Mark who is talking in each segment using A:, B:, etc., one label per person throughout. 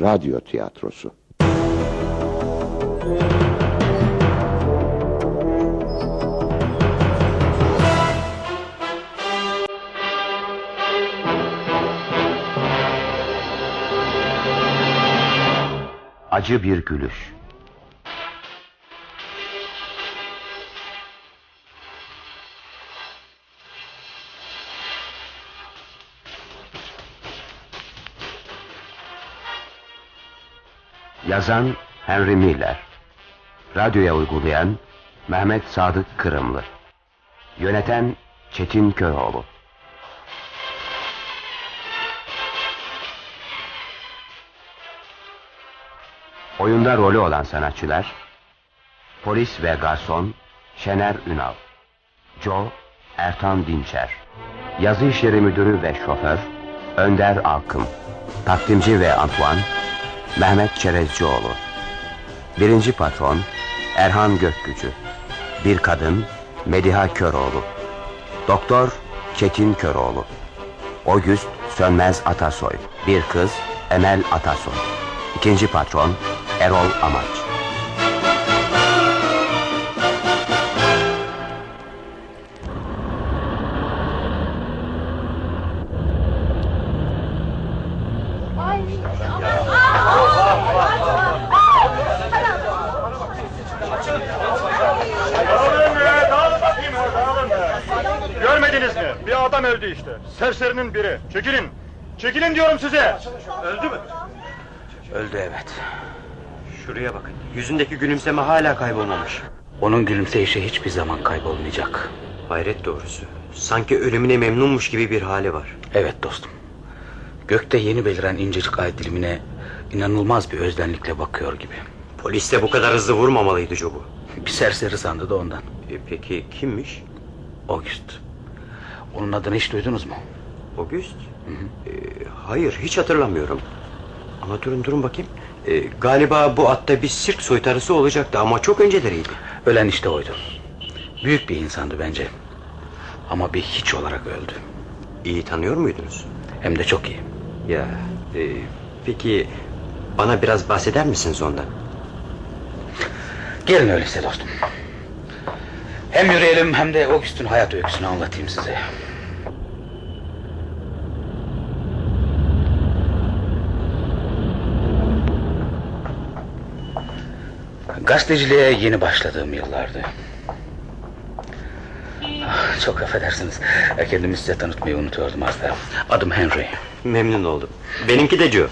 A: Radyo tiyatrosu.
B: Acı bir gülüş. Yazan Henry Miller. Radyoya uygulayan Mehmet Sadık Kırımlı. Yöneten Çetin Köroğlu. Oyunda rolü olan sanatçılar Polis ve garson Şener Ünal Joe Ertan Dinçer Yazı işleri müdürü ve şoför Önder Alkım Takdimci ve Antoine Mehmet Çerezcioğlu. Birinci patron Erhan Gökgücü. Bir kadın Mediha Köroğlu. Doktor Çetin Köroğlu. Ogüst Sönmez Atasoy. Bir kız Emel Atasoy. İkinci patron Erol Amaç
C: Görmediniz mi? Bir adam öldü işte. Serserinin biri. Çekilin. Çekilin diyorum size. Öldü mü?
D: Öldü evet.
E: Şuraya bakın. Yüzündeki gülümseme hala kaybolmamış.
D: Onun gülümseyişi hiçbir zaman kaybolmayacak.
E: Hayret doğrusu. Sanki ölümüne memnunmuş gibi bir hali var.
D: Evet dostum. Gökte yeni beliren incecik ay dilimine inanılmaz bir özlenlikle bakıyor gibi.
E: Polis de bu kadar hızlı vurmamalıydı Job'u.
D: Bir serseri sandı da ondan.
E: E, peki kimmiş?
D: August. Onun adını hiç duydunuz mu?
E: August? E, hayır hiç hatırlamıyorum. Ama durun durun bakayım. E, galiba bu atta bir sirk soytarısı olacaktı ama çok önceleriydi.
D: Ölen işte oydu. Büyük bir insandı bence. Ama bir hiç olarak öldü.
E: İyi tanıyor muydunuz?
D: Hem de çok iyi.
E: Ya e, peki bana biraz bahseder misiniz ondan?
D: Gelin öyleyse dostum. Hem yürüyelim hem de August'un hayat öyküsünü anlatayım size. Gazeteciliğe yeni başladığım yıllardı. Ah, Çok affedersiniz. Kendimi size tanıtmayı unutuyordum az da. Adım Henry.
E: Memnun oldum. Benimki de Joe.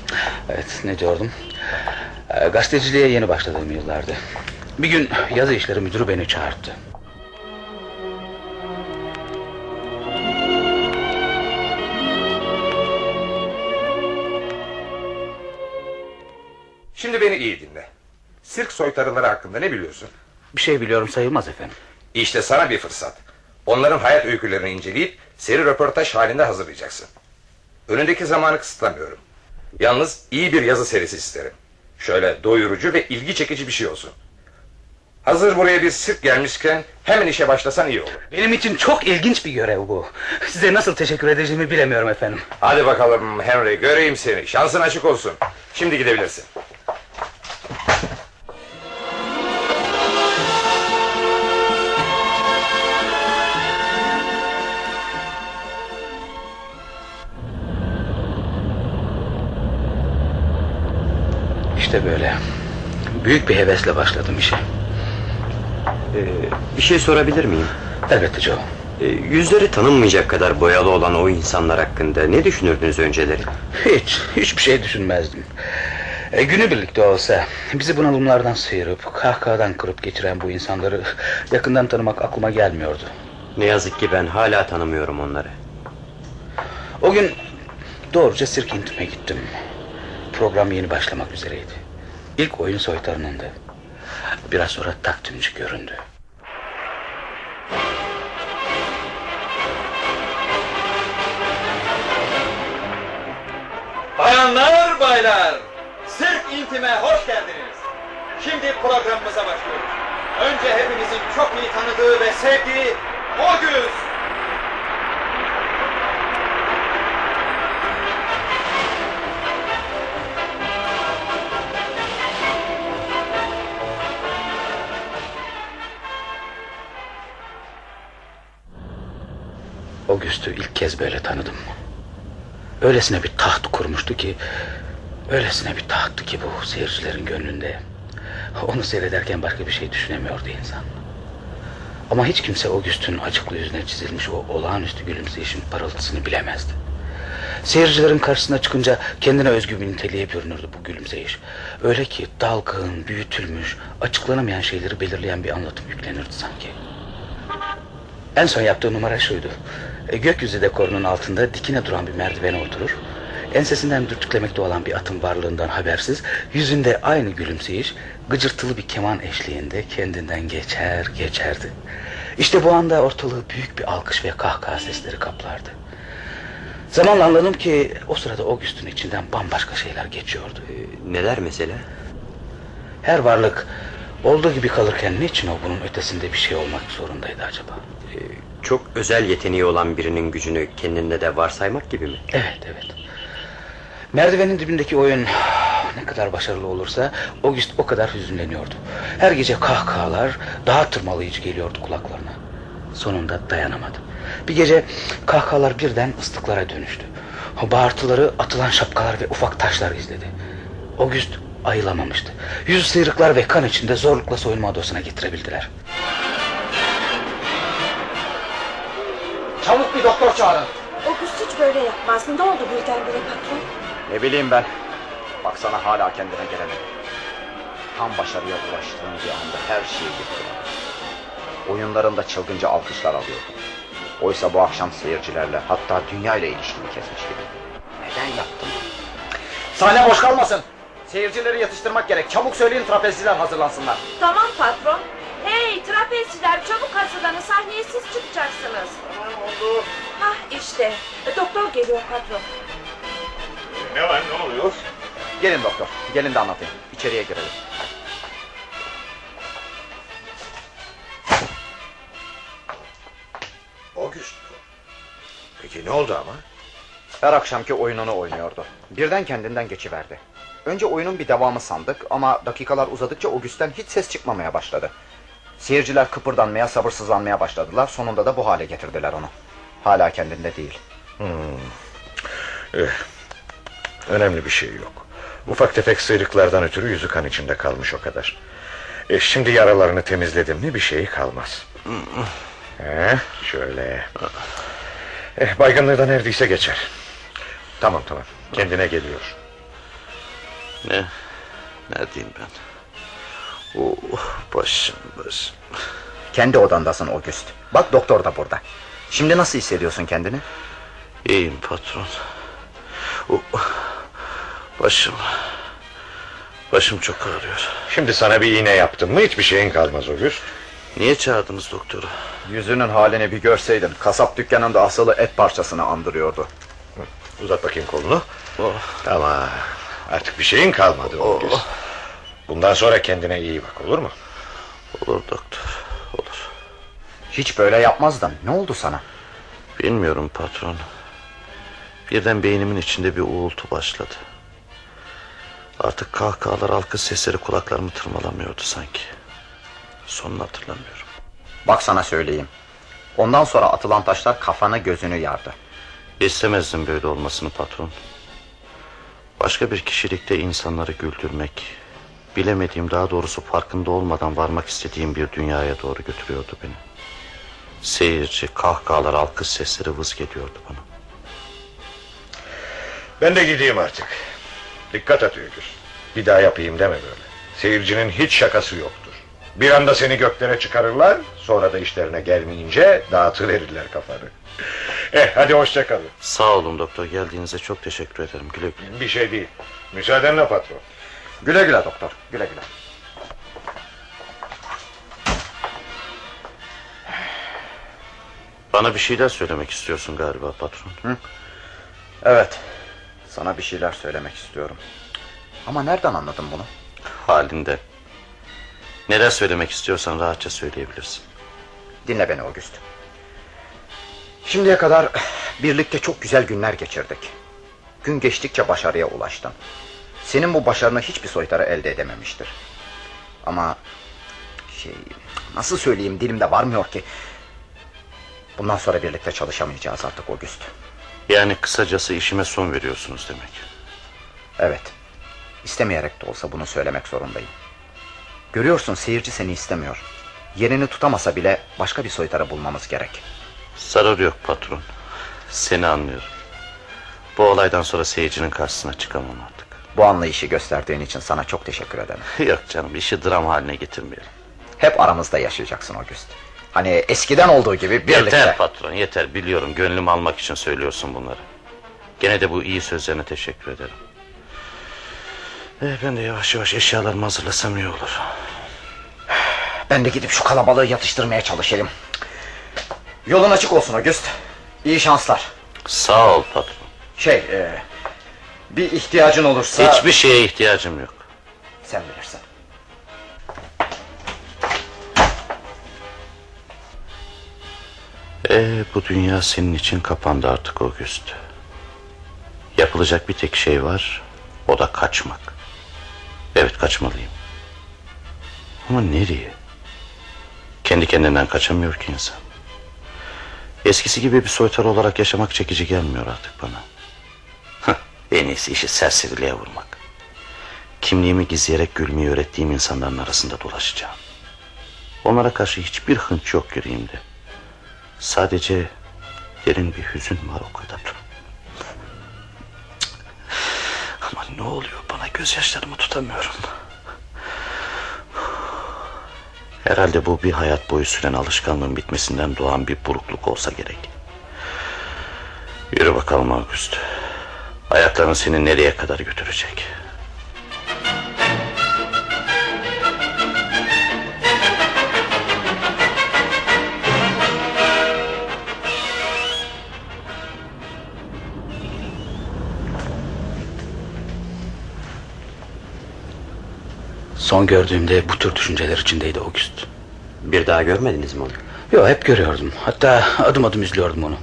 D: Evet ne diyordum? Ee, Gazeteciliğe yeni başladığım yıllardı. Bir gün yazı işleri müdürü beni çağırdı.
F: Şimdi beni iyi dinle. Sirk soytarıları hakkında ne biliyorsun?
D: Bir şey biliyorum sayılmaz efendim.
F: İşte sana bir fırsat. Onların hayat öykülerini inceleyip seri röportaj halinde hazırlayacaksın. Önündeki zamanı kısıtlamıyorum. Yalnız iyi bir yazı serisi isterim. Şöyle doyurucu ve ilgi çekici bir şey olsun. Hazır buraya bir sirk gelmişken hemen işe başlasan iyi olur.
D: Benim için çok ilginç bir görev bu. Size nasıl teşekkür edeceğimi bilemiyorum efendim.
F: Hadi bakalım Henry göreyim seni. Şansın açık olsun. Şimdi gidebilirsin.
D: İşte böyle. Büyük bir hevesle başladım işe.
E: Ee, bir şey sorabilir miyim?
D: Elbette Joe.
E: Ee, yüzleri tanınmayacak kadar boyalı olan o insanlar hakkında ne düşünürdünüz önceleri?
D: Hiç, hiçbir şey düşünmezdim. E, günü birlikte olsa bizi bunalımlardan sıyırıp kahkahadan kırıp geçiren bu insanları yakından tanımak aklıma gelmiyordu.
E: Ne yazık ki ben hala tanımıyorum onları.
D: O gün doğruca sirk intime gittim. Program yeni başlamak üzereydi. İlk oyun soytarınındı. Biraz sonra takdimci göründü.
G: Bayanlar baylar Sirk intime hoş geldiniz Şimdi programımıza başlıyoruz Önce hepimizin çok iyi tanıdığı ve sevdiği August
D: August'u ilk kez böyle tanıdım. Öylesine bir taht kurmuştu ki... Öylesine bir tahttı ki bu seyircilerin gönlünde. Onu seyrederken başka bir şey düşünemiyordu insan. Ama hiç kimse August'un acıklı yüzüne çizilmiş o olağanüstü gülümseyişin parıltısını bilemezdi. Seyircilerin karşısına çıkınca kendine özgü bir niteliğe bürünürdü bu gülümseyiş. Öyle ki dalgın, büyütülmüş, açıklanamayan şeyleri belirleyen bir anlatım yüklenirdi sanki. En son yaptığı numara şuydu. E, gökyüzü dekorunun altında dikine duran bir merdivene oturur. Ensesinden dürtüklemekte olan bir atın varlığından habersiz... ...yüzünde aynı gülümseyiş... ...gıcırtılı bir keman eşliğinde kendinden geçer geçerdi. İşte bu anda ortalığı büyük bir alkış ve kahkaha sesleri kaplardı. Zamanla anladım ki o sırada August'un içinden bambaşka şeyler geçiyordu.
E: Ee, neler mesela?
D: Her varlık olduğu gibi kalırken niçin o bunun ötesinde bir şey olmak zorundaydı acaba?
E: Ee, çok özel yeteneği olan birinin gücünü kendinde de varsaymak gibi mi?
D: Evet evet. Merdivenin dibindeki oyun ne kadar başarılı olursa August o kadar hüzünleniyordu. Her gece kahkahalar daha tırmalayıcı geliyordu kulaklarına. Sonunda dayanamadı. Bir gece kahkahalar birden ıslıklara dönüştü. Bağırtıları atılan şapkalar ve ufak taşlar izledi. August ayılamamıştı. Yüz sıyrıklar ve kan içinde zorlukla soyunma odasına getirebildiler.
G: Çabuk bir doktor çağırın.
H: August hiç böyle yapmaz. Ne oldu birdenbire patron?
I: Ne bileyim ben. Baksana hala kendine gelemedi. Tam başarıya ulaştığım bir anda her şeyi yıktı. Oyunlarında çılgınca alkışlar alıyordu. Oysa bu akşam seyircilerle hatta dünya ile ilişkimi kesmiş gibi. Neden yaptım? Sahne boş kalmasın. Seyircileri yatıştırmak gerek. Çabuk söyleyin trapezciler hazırlansınlar.
H: Tamam patron. Hey trapezciler çabuk hazırlanın. Sahneye siz çıkacaksınız.
C: Tamam oldu.
H: Hah işte. E, Doktor geliyor patron.
C: Ne var ne oluyor?
I: Gelin doktor. Gelin de anlatayım. İçeriye girelim.
A: August mu? Peki ne oldu ama?
I: Her akşamki oyununu oynuyordu. Birden kendinden geçiverdi. Önce oyunun bir devamı sandık ama dakikalar uzadıkça August'ten hiç ses çıkmamaya başladı. Seyirciler kıpırdanmaya, sabırsızlanmaya başladılar. Sonunda da bu hale getirdiler onu. Hala kendinde değil.
A: Eh, önemli bir şey yok. Ufak tefek sıyrıklardan ötürü yüzü kan içinde kalmış o kadar. E, şimdi yaralarını temizledim mi bir şey kalmaz. Eh, şöyle. Eh, baygınlığı da neredeyse geçer. Tamam tamam kendine geliyor.
J: Ne? Neredeyim ben? Oh, başım başım.
I: Kendi odandasın August. Bak doktor da burada. Şimdi nasıl hissediyorsun kendini?
J: İyiyim patron. Oh, başım. Başım çok ağrıyor.
A: Şimdi sana bir iğne yaptım mı hiçbir şeyin kalmaz August.
J: Niye çağırdınız doktoru?
I: Yüzünün halini bir görseydin. Kasap dükkanında asılı et parçasını andırıyordu.
A: Uzat bakayım kolunu.
J: Oh,
A: Ama artık bir şeyin kalmadı August. Bundan sonra kendine iyi bak olur mu?
J: olur doktor. Olur.
I: Hiç böyle yapmazdın. Ne oldu sana?
J: Bilmiyorum patron. Birden beynimin içinde bir uğultu başladı. Artık kahkahalar alkış sesleri kulaklarımı tırmalamıyordu sanki. Sonunu hatırlamıyorum.
I: Bak sana söyleyeyim. Ondan sonra atılan taşlar kafanı gözünü yardı.
J: İstemezdim böyle olmasını patron. Başka bir kişilikte insanları güldürmek, bilemediğim daha doğrusu farkında olmadan varmak istediğim bir dünyaya doğru götürüyordu beni. Seyirci, kahkahalar, alkış sesleri vız geliyordu bana.
A: Ben de gideyim artık. Dikkat et Öyküz. Bir daha yapayım deme böyle. Seyircinin hiç şakası yoktur. Bir anda seni göklere çıkarırlar, sonra da işlerine gelmeyince dağıtıverirler kafanı. Eh hadi hoşça kalın.
J: Sağ olun doktor geldiğinize çok teşekkür ederim. Güle güle.
A: Bir şey değil. Müsaadenle patron.
I: Güle güle doktor. Güle güle.
J: Bana bir şeyler söylemek istiyorsun galiba patron.
I: Evet. Sana bir şeyler söylemek istiyorum. Ama nereden anladın bunu?
J: Halinde. Neler söylemek istiyorsan rahatça söyleyebilirsin.
I: Dinle beni August. Şimdiye kadar birlikte çok güzel günler geçirdik. Gün geçtikçe başarıya ulaştın. Senin bu başarını hiçbir soytarı elde edememiştir. Ama şey nasıl söyleyeyim dilimde varmıyor ki. Bundan sonra birlikte çalışamayacağız artık August.
J: Yani kısacası işime son veriyorsunuz demek.
I: Evet. İstemeyerek de olsa bunu söylemek zorundayım. Görüyorsun seyirci seni istemiyor. Yerini tutamasa bile başka bir soytarı bulmamız gerek.
J: Zarar yok patron. Seni anlıyorum. Bu olaydan sonra seyircinin karşısına çıkamam artık.
I: Bu anlayışı gösterdiğin için sana çok teşekkür ederim.
J: Yok canım işi dram haline getirmeyelim.
I: Hep aramızda yaşayacaksın August. Hani eskiden olduğu gibi birlikte.
J: Yeter patron yeter biliyorum gönlümü almak için söylüyorsun bunları. Gene de bu iyi sözlerine teşekkür ederim. Eh, ben de yavaş yavaş eşyalarımı hazırlasam iyi olur.
I: Ben de gidip şu kalabalığı yatıştırmaya çalışayım. Yolun açık olsun August. İyi şanslar.
J: Sağ ol patron.
I: Şey, e, bir ihtiyacın olursa...
J: Hiçbir şeye ihtiyacım yok.
I: Sen bilirsin.
J: Ee, bu dünya senin için kapandı artık August. Yapılacak bir tek şey var. O da kaçmak. Evet kaçmalıyım. Ama nereye? Kendi kendinden kaçamıyor ki insan. Eskisi gibi bir soytar olarak yaşamak çekici gelmiyor artık bana. En iyisi işi serseriliğe vurmak. Kimliğimi gizleyerek gülmeyi öğrettiğim insanların arasında dolaşacağım. Onlara karşı hiçbir hınç yok yüreğimde. Sadece derin bir hüzün var o kadar. Ama ne oluyor bana gözyaşlarımı tutamıyorum. Herhalde bu bir hayat boyu süren alışkanlığın bitmesinden doğan bir burukluk olsa gerek. Yürü bakalım August. Ayakların seni nereye kadar götürecek?
D: Son gördüğümde bu tür düşünceler içindeydi August.
E: Bir daha görmediniz mi onu?
D: Yok hep görüyordum. Hatta adım adım izliyordum onu.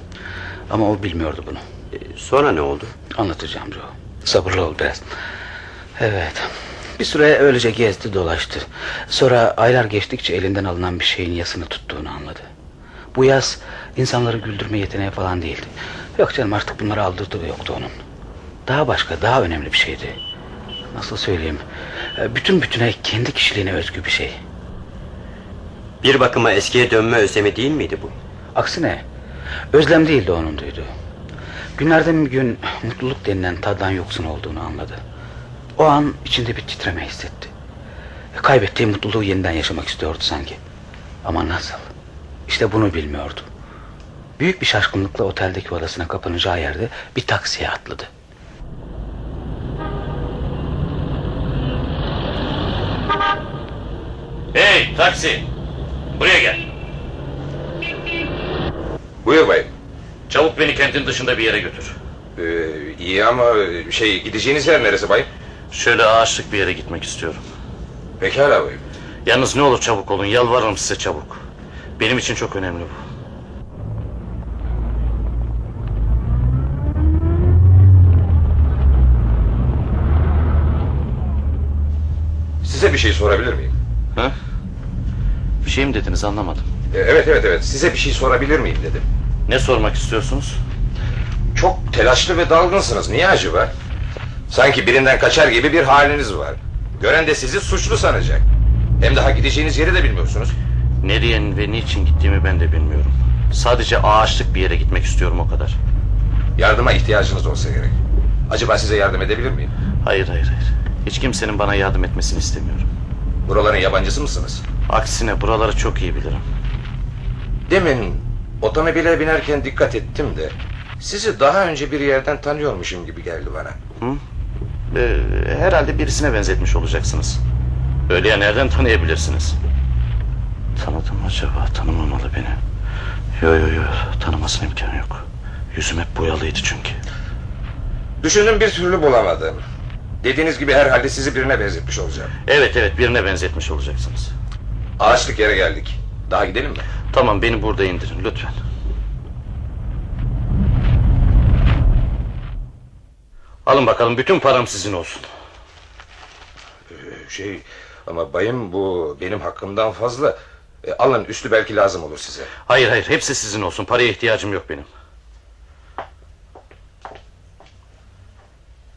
D: Ama o bilmiyordu bunu.
E: Sonra ne oldu?
D: Anlatacağım Joe. Sabırlı ol biraz. Evet. Bir süre öylece gezdi dolaştı. Sonra aylar geçtikçe elinden alınan bir şeyin yasını tuttuğunu anladı. Bu yas insanları güldürme yeteneği falan değildi. Yok canım artık bunları aldırdığı yoktu onun. Daha başka daha önemli bir şeydi. Nasıl söyleyeyim? E, Bütün bütüne kendi kişiliğine özgü bir şey.
E: Bir bakıma eskiye dönme özlemi değil miydi bu?
D: Aksine özlem değildi onun duyduğu. Günlerden bir gün mutluluk denilen taddan yoksun olduğunu anladı. O an içinde bir titreme hissetti. Kaybettiği mutluluğu yeniden yaşamak istiyordu sanki. Ama nasıl? İşte bunu bilmiyordu. Büyük bir şaşkınlıkla oteldeki odasına kapanacağı yerde bir taksiye atladı.
J: Hey taksi! Buraya gel.
F: Buyur bayım.
J: Çabuk beni kentin dışında bir yere götür.
F: Ee, iyi ama şey gideceğiniz yer neresi bayım?
J: Şöyle ağaçlık bir yere gitmek istiyorum.
F: Pekala bayım.
J: Yalnız ne olur çabuk olun yalvarırım size çabuk. Benim için çok önemli bu.
F: Size bir şey sorabilir miyim?
J: Ha? Bir şey mi dediniz anlamadım.
F: Ee, evet evet evet size bir şey sorabilir miyim dedim.
J: Ne sormak istiyorsunuz?
F: Çok telaşlı ve dalgınsınız. Niye acaba? Sanki birinden kaçar gibi bir haliniz var. Gören de sizi suçlu sanacak. Hem daha gideceğiniz yeri de bilmiyorsunuz.
J: Nereye ve niçin gittiğimi ben de bilmiyorum. Sadece ağaçlık bir yere gitmek istiyorum o kadar.
F: Yardıma ihtiyacınız olsa gerek. Acaba size yardım edebilir miyim?
J: Hayır hayır hayır. Hiç kimsenin bana yardım etmesini istemiyorum.
F: Buraların yabancısı mısınız?
J: Aksine buraları çok iyi bilirim.
F: Demin otomobile binerken dikkat ettim de... ...sizi daha önce bir yerden tanıyormuşum gibi geldi bana.
J: Hı? Ee, herhalde birisine benzetmiş olacaksınız. Öyle ya nereden tanıyabilirsiniz? Tanıdım acaba tanımamalı beni. Yo yo yo tanımasın imkanı yok. Yüzüm hep boyalıydı çünkü.
F: Düşündüm bir türlü bulamadım. Dediğiniz gibi herhalde sizi birine benzetmiş olacağım.
J: Evet evet birine benzetmiş olacaksınız.
F: Ağaçlık yere geldik. Daha gidelim mi?
J: Tamam beni burada indirin lütfen. Alın bakalım bütün param sizin olsun.
F: Şey ama bayım bu benim hakkımdan fazla. E, alın üstü belki lazım olur size.
J: Hayır hayır hepsi sizin olsun. Paraya ihtiyacım yok benim.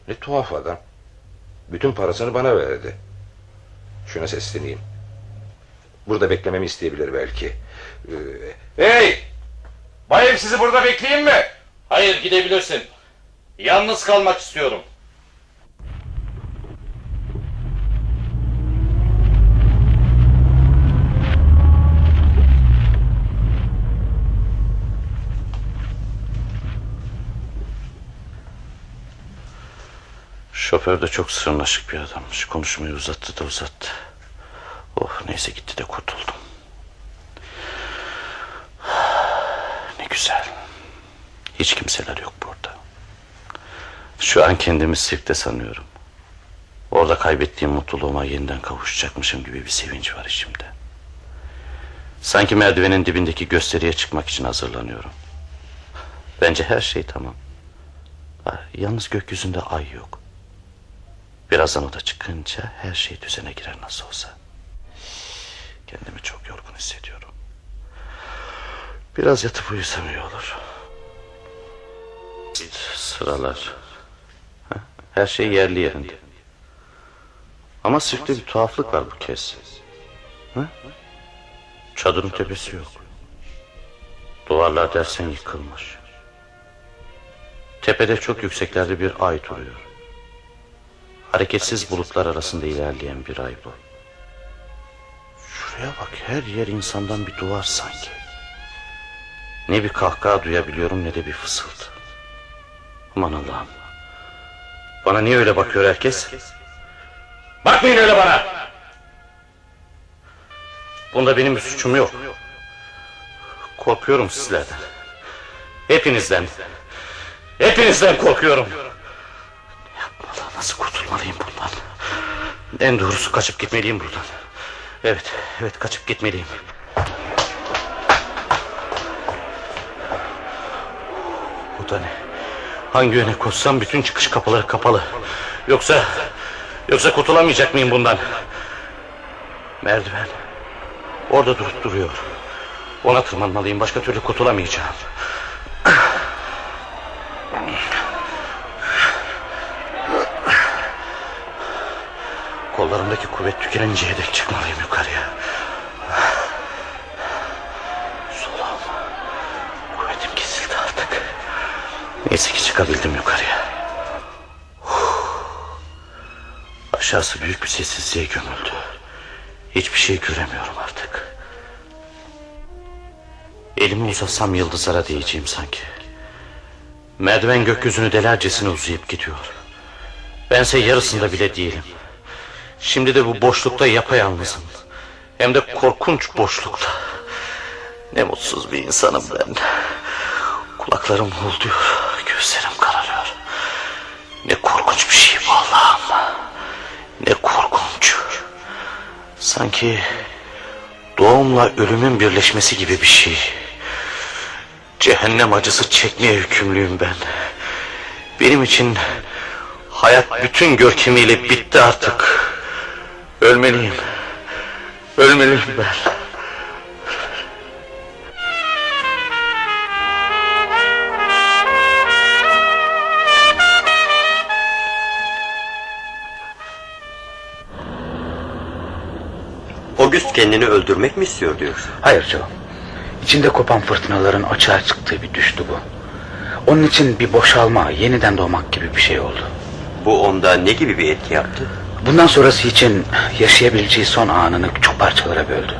F: Ne tuhaf adam. Bütün parasını bana verdi. Şuna sesleneyim. Burada beklememi isteyebilir belki. Ee, hey! Bayım sizi burada bekleyeyim mi?
J: Hayır gidebilirsin. Yalnız kalmak istiyorum. Şoför de çok sırnaşık bir adammış. Konuşmayı uzattı da uzattı. Oh neyse gitti de kurtuldum. Ne güzel. Hiç kimseler yok burada. Şu an kendimi sirkte sanıyorum. Orada kaybettiğim mutluluğuma yeniden kavuşacakmışım gibi bir sevinç var içimde. Sanki merdivenin dibindeki gösteriye çıkmak için hazırlanıyorum. Bence her şey tamam. Yalnız gökyüzünde ay yok. Birazdan o da çıkınca her şey düzene girer nasıl olsa. Kendimi çok yorgun hissediyorum. Biraz yatıp uyusam iyi olur. Sıralar. Her şey yerli yerinde. Ama sirkte bir tuhaflık var bu kez. Çadırın tepesi yok. Duvarlar dersen yıkılmış. Tepede çok yükseklerde bir ay duruyor. Hareketsiz bulutlar arasında ilerleyen bir ay bu. Şuraya bak her yer insandan bir duvar sanki. Ne bir kahkaha duyabiliyorum ne de bir fısıltı. Aman Allah'ım. Bana niye öyle bakıyor herkes? Bakmayın öyle bana. Bunda benim bir suçum yok. Korkuyorum sizlerden. Hepinizden. Hepinizden korkuyorum. Yapmalı nasıl kurtulmalıyım bundan? En doğrusu kaçıp gitmeliyim buradan. Evet, evet kaçıp gitmeliyim. Bu da ne? Hangi yöne koşsam bütün çıkış kapıları kapalı. Yoksa... Yoksa kurtulamayacak mıyım bundan? Merdiven. Orada durup duruyor. Ona tırmanmalıyım. Başka türlü kurtulamayacağım. Kollarımdaki kuvvet tükeninceye dek çıkmalıyım yukarıya. Solum. Kuvvetim kesildi artık. Neyse ki çıkabildim yukarıya. Aşağısı büyük bir sessizliğe gömüldü. Hiçbir şey göremiyorum artık. Elimi uzatsam yıldızlara değeceğim sanki. Merdiven gökyüzünü delercesine uzayıp gidiyor. Bense yarısında bile değilim. Şimdi de bu boşlukta yapayalnızım. Hem de korkunç boşlukta. Ne mutsuz bir insanım ben. Kulaklarım hulduyor, gözlerim kararıyor. Ne korkunç bir şey bu Allah'ım. Ne korkunç. Sanki doğumla ölümün birleşmesi gibi bir şey. Cehennem acısı çekmeye hükümlüyüm ben. Benim için hayat bütün görkemiyle bitti artık. Ölmeliyim. Ölmeliyim ben.
E: August kendini öldürmek mi istiyor diyorsun?
D: Hayır Joe. İçinde kopan fırtınaların açığa çıktığı bir düştü bu. Onun için bir boşalma, yeniden doğmak gibi bir şey oldu.
E: Bu onda ne gibi bir etki yaptı?
D: Bundan sonrası için yaşayabileceği son anını çok parçalara böldü.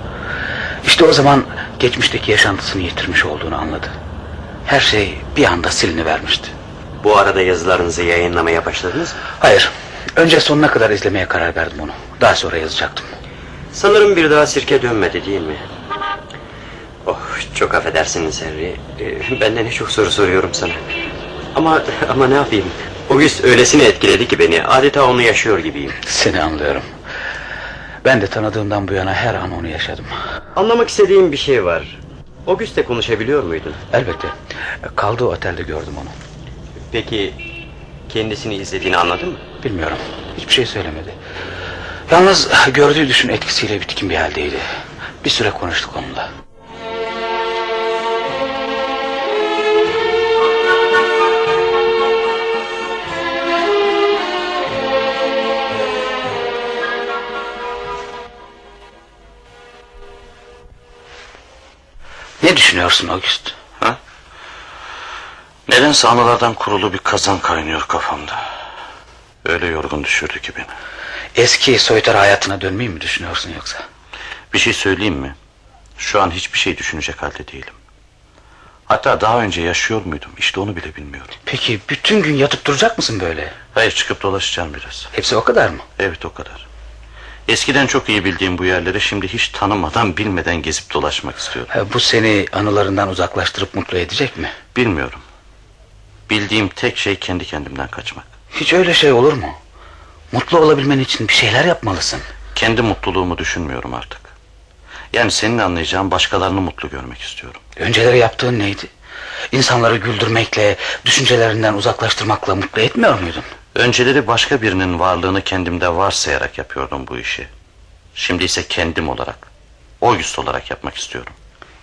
D: İşte o zaman geçmişteki yaşantısını yitirmiş olduğunu anladı. Her şey bir anda silinivermişti.
E: Bu arada yazılarınızı yayınlamaya başladınız mı?
D: Hayır. Önce sonuna kadar izlemeye karar verdim onu. Daha sonra yazacaktım.
E: Sanırım bir daha sirke dönmedi değil mi? Oh çok affedersiniz Henry. Ee, ben de ne çok soru soruyorum sana. Ama ama ne yapayım? August öylesine etkiledi ki beni. Adeta onu yaşıyor gibiyim.
D: Seni anlıyorum. Ben de tanıdığımdan bu yana her an onu yaşadım.
E: Anlamak istediğim bir şey var. August'le konuşabiliyor muydun?
D: Elbette. Kaldığı otelde gördüm onu.
E: Peki kendisini izlediğini anladın mı?
D: Bilmiyorum. Hiçbir şey söylemedi. Yalnız gördüğü düşün etkisiyle bitkin bir haldeydi. Bir süre konuştuk onunla. Ne düşünüyorsun August?
J: Ha? Nedense anılardan kurulu bir kazan kaynıyor kafamda. Öyle yorgun düşürdü ki beni.
D: Eski soytarı hayatına dönmeyi mi düşünüyorsun yoksa?
J: Bir şey söyleyeyim mi? Şu an hiçbir şey düşünecek halde değilim. Hatta daha önce yaşıyor muydum? İşte onu bile bilmiyorum.
D: Peki bütün gün yatıp duracak mısın böyle?
J: Hayır çıkıp dolaşacağım biraz.
D: Hepsi o kadar mı?
J: Evet o kadar. Eskiden çok iyi bildiğim bu yerleri şimdi hiç tanımadan bilmeden gezip dolaşmak istiyorum.
D: Ha, bu seni anılarından uzaklaştırıp mutlu edecek mi?
J: Bilmiyorum. Bildiğim tek şey kendi kendimden kaçmak.
D: Hiç öyle şey olur mu? Mutlu olabilmen için bir şeyler yapmalısın.
J: Kendi mutluluğumu düşünmüyorum artık. Yani senin anlayacağın başkalarını mutlu görmek istiyorum.
D: Önceleri yaptığın neydi? İnsanları güldürmekle, düşüncelerinden uzaklaştırmakla mutlu etmiyor muydun?
J: Önceleri başka birinin varlığını kendimde varsayarak yapıyordum bu işi. Şimdi ise kendim olarak, August olarak yapmak istiyorum.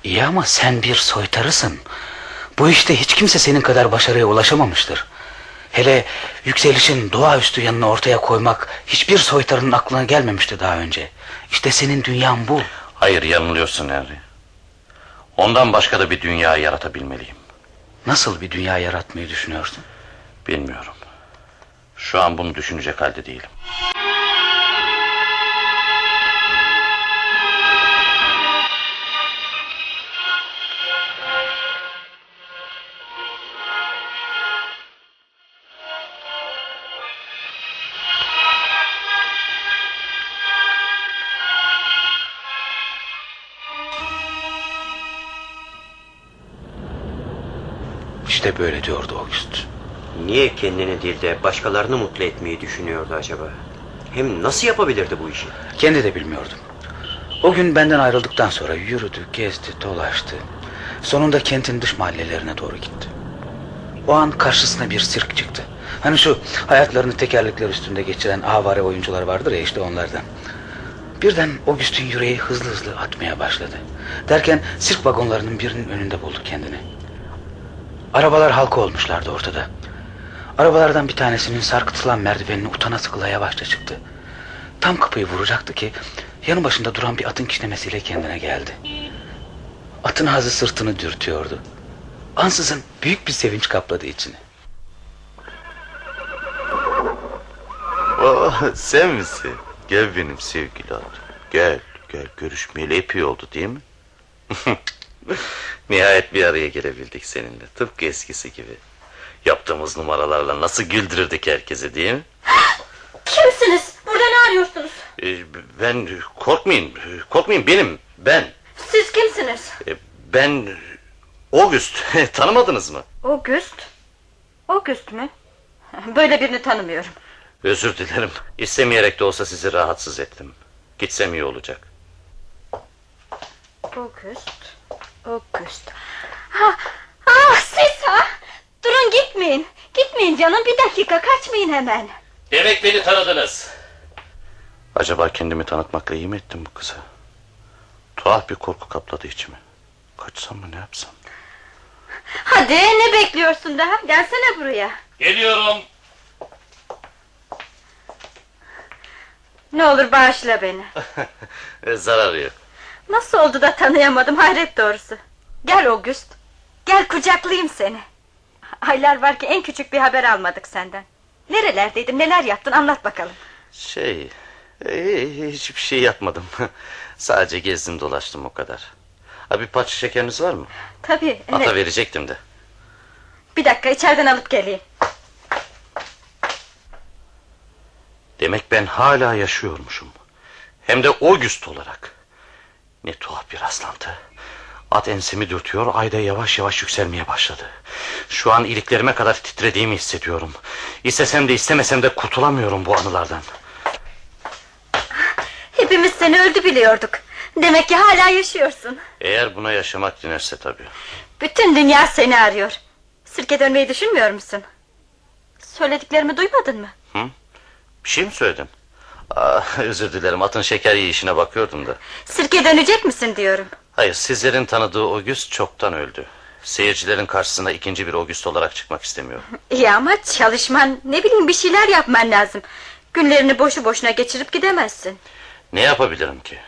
D: İyi ama sen bir soytarısın. Bu işte hiç kimse senin kadar başarıya ulaşamamıştır. Hele yükselişin doğaüstü yanını ortaya koymak hiçbir soytarının aklına gelmemişti daha önce. İşte senin dünyan bu.
J: Hayır yanılıyorsun Henry. Ondan başka da bir dünya yaratabilmeliyim.
D: Nasıl bir dünya yaratmayı düşünüyorsun?
J: Bilmiyorum. Şu an bunu düşünecek halde değilim.
D: İşte böyle diyordu August.
E: Niye kendini değil de başkalarını mutlu etmeyi düşünüyordu acaba? Hem nasıl yapabilirdi bu işi?
D: Kendi de bilmiyordum. O gün benden ayrıldıktan sonra yürüdü, gezdi, dolaştı. Sonunda kentin dış mahallelerine doğru gitti. O an karşısına bir sirk çıktı. Hani şu hayatlarını tekerlekler üstünde geçiren avare oyuncular vardır ya işte onlardan. Birden August'un yüreği hızlı hızlı atmaya başladı. Derken sirk vagonlarının birinin önünde buldu kendini. Arabalar halka olmuşlardı ortada. Arabalardan bir tanesinin sarkıtılan merdivenini utana sıkıla yavaşça çıktı. Tam kapıyı vuracaktı ki yanı başında duran bir atın kişnemesiyle kendine geldi. Atın ağzı sırtını dürtüyordu. Ansızın büyük bir sevinç kapladı içini.
J: Oh, sen misin? Gel benim sevgili adam. Gel, gel görüşmeyeli epey oldu değil mi? Nihayet bir araya gelebildik seninle. Tıpkı eskisi gibi. Yaptığımız numaralarla nasıl güldürürdük herkesi değil mi?
H: Kimsiniz? Burada ne arıyorsunuz?
J: Ee, ben korkmayın, korkmayın benim, ben.
H: Siz kimsiniz?
J: Ee, ben August, tanımadınız mı?
H: August. August mü? Böyle birini tanımıyorum.
J: Özür dilerim. İstemeyerek de olsa sizi rahatsız ettim. Gitsem iyi olacak.
H: August. August. Ha, ah siz ha? Durun gitmeyin. Gitmeyin canım bir dakika kaçmayın hemen.
J: Demek beni tanıdınız. Acaba kendimi tanıtmakla iyi mi ettim bu kıza? Tuhaf bir korku kapladı içimi. Kaçsam mı ne yapsam?
H: Hadi ne bekliyorsun daha? Gelsene buraya.
J: Geliyorum.
H: Ne olur bağışla beni.
J: Zararı yok.
H: Nasıl oldu da tanıyamadım hayret doğrusu. Gel August. Gel kucaklayayım seni. Aylar var ki en küçük bir haber almadık senden. Nerelerdeydin neler yaptın anlat bakalım.
J: Şey, e, hiçbir şey yapmadım. Sadece gezdim dolaştım o kadar. Ha, bir parça şekeriniz var mı?
H: Tabii.
J: Ata verecektim de.
H: Bir dakika içeriden alıp geleyim.
J: Demek ben hala yaşıyormuşum. Hem de August olarak. Ne tuhaf bir rastlantı. At ensemi dürtüyor, ayda yavaş yavaş yükselmeye başladı. Şu an iliklerime kadar titrediğimi hissediyorum. İstesem de istemesem de kurtulamıyorum bu anılardan.
H: Hepimiz seni öldü biliyorduk. Demek ki hala yaşıyorsun.
J: Eğer buna yaşamak dinerse tabii.
H: Bütün dünya seni arıyor. Sirke dönmeyi düşünmüyor musun? Söylediklerimi duymadın mı?
J: Hı? Bir şey mi söyledim? Ah, özür dilerim atın şeker yiyişine bakıyordum da.
H: Sirke dönecek misin diyorum.
J: Hayır sizlerin tanıdığı August çoktan öldü. Seyircilerin karşısına ikinci bir August olarak çıkmak istemiyorum.
H: İyi ama çalışman ne bileyim bir şeyler yapman lazım. Günlerini boşu boşuna geçirip gidemezsin.
J: Ne yapabilirim ki?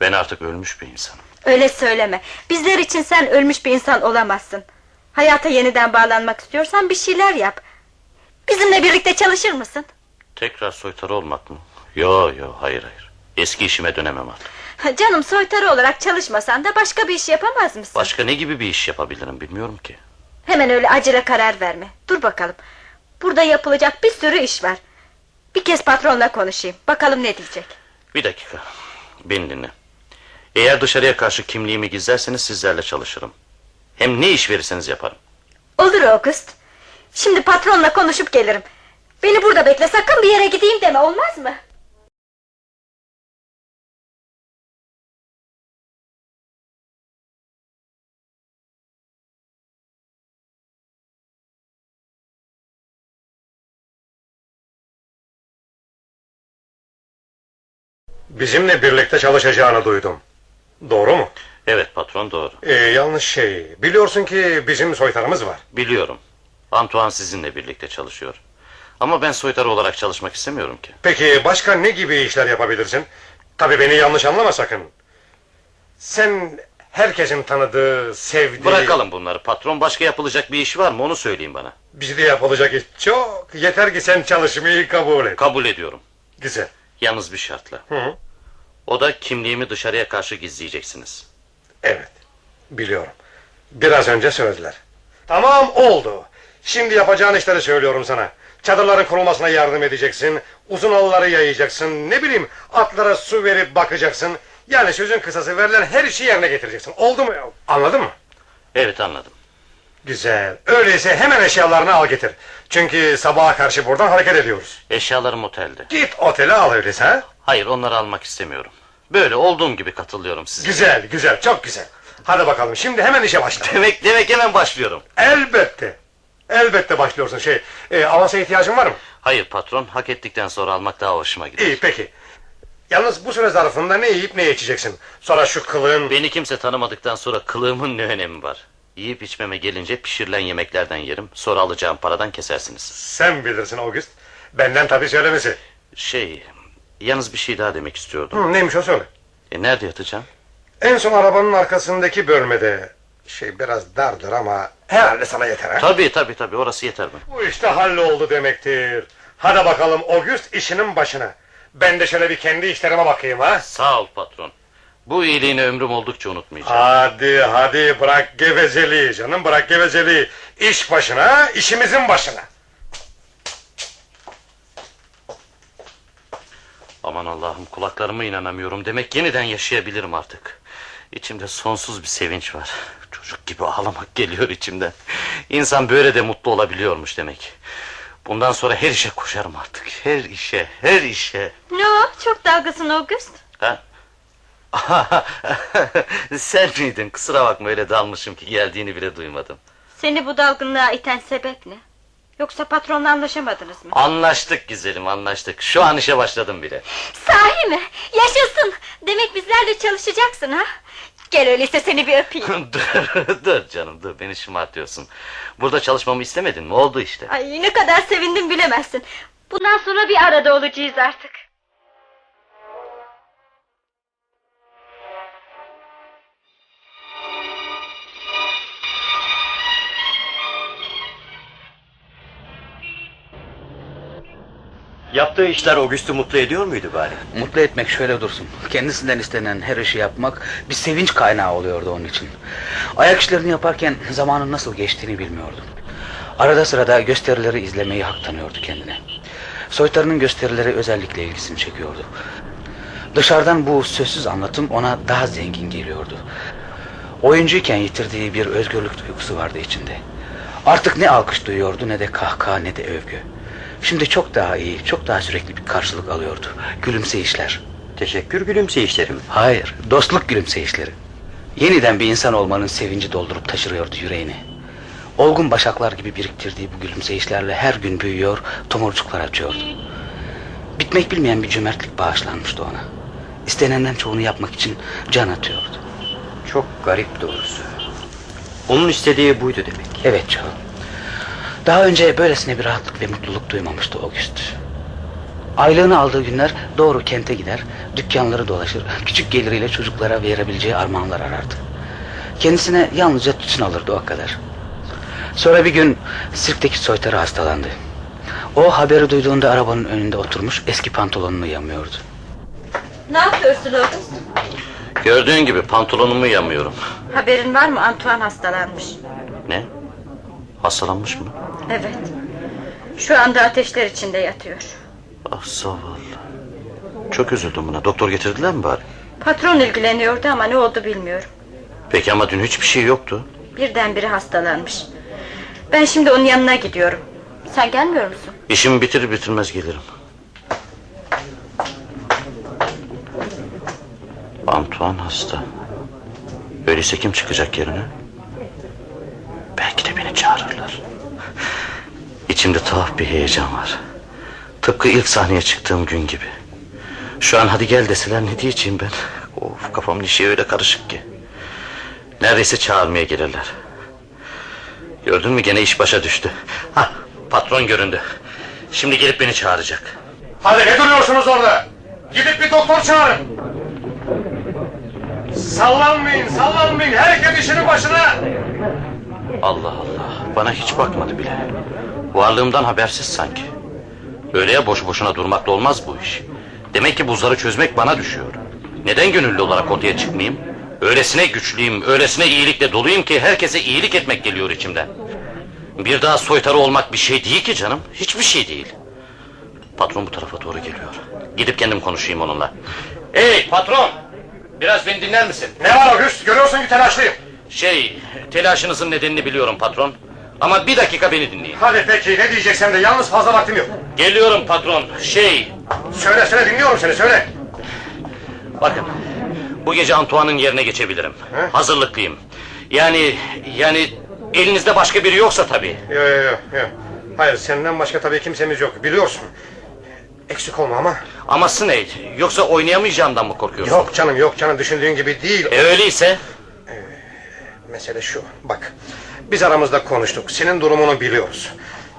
J: Ben artık ölmüş bir insanım.
H: Öyle söyleme. Bizler için sen ölmüş bir insan olamazsın. Hayata yeniden bağlanmak istiyorsan bir şeyler yap. Bizimle birlikte çalışır mısın?
J: Tekrar soytarı olmak mı? Yo yo hayır hayır. Eski işime dönemem artık.
H: Canım soytarı olarak çalışmasan da başka bir iş yapamaz mısın?
J: Başka ne gibi bir iş yapabilirim bilmiyorum ki.
H: Hemen öyle acele karar verme. Dur bakalım. Burada yapılacak bir sürü iş var. Bir kez patronla konuşayım. Bakalım ne diyecek.
J: Bir dakika. Beni dinle. Eğer dışarıya karşı kimliğimi gizlerseniz sizlerle çalışırım. Hem ne iş verirseniz yaparım.
H: Olur August. Şimdi patronla konuşup gelirim. Beni burada bekle sakın bir yere gideyim deme olmaz mı?
C: Bizimle birlikte çalışacağını duydum. Doğru mu?
J: Evet patron doğru.
C: Ee, yanlış şey. Biliyorsun ki bizim soytarımız var.
J: Biliyorum. Antoine sizinle birlikte çalışıyor. Ama ben soytarı olarak çalışmak istemiyorum ki.
C: Peki başka ne gibi işler yapabilirsin? Tabii beni yanlış anlama sakın. Sen herkesin tanıdığı, sevdiği...
J: Bırakalım bunları. Patron başka yapılacak bir iş var mı onu söyleyin bana.
C: Bizde yapılacak iş çok. Yeter ki sen çalışmayı kabul et.
J: Kabul ediyorum.
C: Güzel.
J: Yalnız bir şartla.
C: Hı.
J: O da kimliğimi dışarıya karşı gizleyeceksiniz.
C: Evet. Biliyorum. Biraz önce söylediler. Tamam oldu. Şimdi yapacağın işleri söylüyorum sana. Çadırların kurulmasına yardım edeceksin. Uzun halıları yayacaksın. Ne bileyim atlara su verip bakacaksın. Yani sözün kısası verilen her işi yerine getireceksin. Oldu mu? Anladın mı?
J: Evet anladım.
C: Güzel. Öyleyse hemen eşyalarını al getir. Çünkü sabaha karşı buradan hareket ediyoruz.
J: Eşyalarım otelde.
C: Git otele al öyleyse ha?
J: Hayır onları almak istemiyorum. Böyle olduğum gibi katılıyorum size.
C: Güzel güzel çok güzel. Hadi bakalım şimdi hemen işe başla.
J: Demek demek hemen başlıyorum.
C: Elbette. Elbette başlıyorsun şey. E, avansa ihtiyacın var mı?
J: Hayır patron hak ettikten sonra almak daha hoşuma gider.
C: İyi peki. Yalnız bu süre zarfında ne yiyip ne içeceksin? Sonra şu kılığın...
J: Beni kimse tanımadıktan sonra kılığımın ne önemi var? Yiyip içmeme gelince pişirilen yemeklerden yerim. Sonra alacağım paradan kesersiniz.
C: Sen bilirsin August. Benden tabii söylemesi.
J: Şey, yalnız bir şey daha demek istiyordum.
C: Hı, neymiş o söyle.
J: E, nerede yatacağım?
C: En son arabanın arkasındaki bölmede. Şey biraz dardır ama herhalde sana yeter ha?
J: Tabii tabii tabii orası yeter bana.
C: Bu işte halloldu demektir. Hadi bakalım August işinin başına. Ben de şöyle bir kendi işlerime bakayım ha.
J: Sağ ol patron. Bu iyiliğini ömrüm oldukça unutmayacağım.
C: Hadi hadi bırak gevezeliği canım bırak gevezeliği. İş başına işimizin başına.
J: Aman Allah'ım kulaklarıma inanamıyorum. Demek yeniden yaşayabilirim artık. İçimde sonsuz bir sevinç var. Çocuk gibi ağlamak geliyor içimden. İnsan böyle de mutlu olabiliyormuş demek. Bundan sonra her işe koşarım artık. Her işe, her işe.
H: Ne o? Çok dalgısın August.
J: Ha? Sen miydin? Kusura bakma öyle dalmışım ki geldiğini bile duymadım.
H: Seni bu dalgınlığa iten sebep ne? Yoksa patronla anlaşamadınız mı?
J: Anlaştık güzelim anlaştık. Şu an işe başladım bile.
H: Sahi mi? Yaşasın! Demek bizlerle çalışacaksın ha? Gel öyleyse seni bir öpeyim.
J: dur, dur canım dur beni şımartıyorsun. Burada çalışmamı istemedin mi? Oldu işte.
H: Ay ne kadar sevindim bilemezsin. Bundan sonra bir arada olacağız artık.
E: Yaptığı işler August'u mutlu ediyor muydu bari?
D: Mutlu etmek şöyle dursun. Kendisinden istenen her işi yapmak bir sevinç kaynağı oluyordu onun için. Ayak işlerini yaparken zamanın nasıl geçtiğini bilmiyordu. Arada sırada gösterileri izlemeyi hak tanıyordu kendine. Soytarının gösterileri özellikle ilgisini çekiyordu. Dışarıdan bu sözsüz anlatım ona daha zengin geliyordu. Oyuncuyken yitirdiği bir özgürlük duygusu vardı içinde. Artık ne alkış duyuyordu ne de kahkaha ne de övgü. Şimdi çok daha iyi, çok daha sürekli bir karşılık alıyordu. Gülümseyişler.
E: Teşekkür gülümseyişlerim.
D: Hayır, dostluk gülümseyişleri. Yeniden bir insan olmanın sevinci doldurup taşırıyordu yüreğini. Olgun başaklar gibi biriktirdiği bu gülümseyişlerle her gün büyüyor, tomurcuklar açıyordu. Bitmek bilmeyen bir cömertlik bağışlanmıştı ona. İstenenden çoğunu yapmak için can atıyordu.
E: Çok garip doğrusu. Onun istediği buydu demek.
D: Evet Joe. Daha önce böylesine bir rahatlık ve mutluluk duymamıştı August. Aylığını aldığı günler doğru kente gider, dükkanları dolaşır, küçük geliriyle çocuklara verebileceği armağanlar arardı. Kendisine yalnızca tütün alırdı o kadar. Sonra bir gün sirkteki soytarı hastalandı. O haberi duyduğunda arabanın önünde oturmuş eski pantolonunu yamıyordu.
H: Ne yapıyorsun August?
J: Gördüğün gibi pantolonumu yamıyorum.
H: Haberin var mı Antoine hastalanmış.
J: Ne? Hastalanmış mı?
H: Evet. Şu anda ateşler içinde yatıyor.
J: Ah zavallı. Çok üzüldüm buna. Doktor getirdiler mi bari?
H: Patron ilgileniyordu ama ne oldu bilmiyorum.
J: Peki ama dün hiçbir şey yoktu.
H: Birdenbire hastalanmış. Ben şimdi onun yanına gidiyorum. Sen gelmiyor musun?
J: İşimi bitirir bitirmez gelirim. Antoine hasta. Öyleyse kim çıkacak yerine? Belki de beni çağırırlar. İçimde tuhaf bir heyecan var. Tıpkı ilk sahneye çıktığım gün gibi. Şu an hadi gel deseler ne diyeceğim ben? Of kafamın işi öyle karışık ki. Neredeyse çağırmaya gelirler. Gördün mü gene iş başa düştü. Ha patron göründü. Şimdi gelip beni çağıracak.
C: Hadi ne duruyorsunuz orada? Gidip bir doktor çağırın. Sallanmayın, sallanmayın. Herkes işinin başına.
J: Allah Allah bana hiç bakmadı bile. Varlığımdan habersiz sanki. Öyle ya boş boşuna durmakla olmaz bu iş. Demek ki buzları çözmek bana düşüyor. Neden gönüllü olarak ortaya çıkmayayım? Öylesine güçlüyüm, öylesine iyilikle doluyum ki herkese iyilik etmek geliyor içimden. Bir daha soytarı olmak bir şey değil ki canım. Hiçbir şey değil. Patron bu tarafa doğru geliyor. Gidip kendim konuşayım onunla. Hey patron! Biraz beni dinler misin?
C: Ne var August? Görüyorsun ki telaşlıyım.
J: Şey, telaşınızın nedenini biliyorum patron. Ama bir dakika beni dinleyin.
C: Hadi peki ne diyeceksen de yalnız fazla vaktim yok.
J: Geliyorum patron. Şey,
C: Söyle söyle dinliyorum seni söyle.
J: bakın. Bu gece Antoine'ın yerine geçebilirim.
C: He?
J: Hazırlıklıyım. Yani, yani elinizde başka biri yoksa tabii.
C: Yok yok yok. Yo. Hayır senden başka tabii kimsemiz yok biliyorsun. Eksik olma ama.
J: Aması ne? Yoksa oynayamayacağımdan mı korkuyorsun?
C: Yok canım yok canım düşündüğün gibi değil.
J: E öyleyse?
C: Mesele şu bak. Biz aramızda konuştuk. Senin durumunu biliyoruz.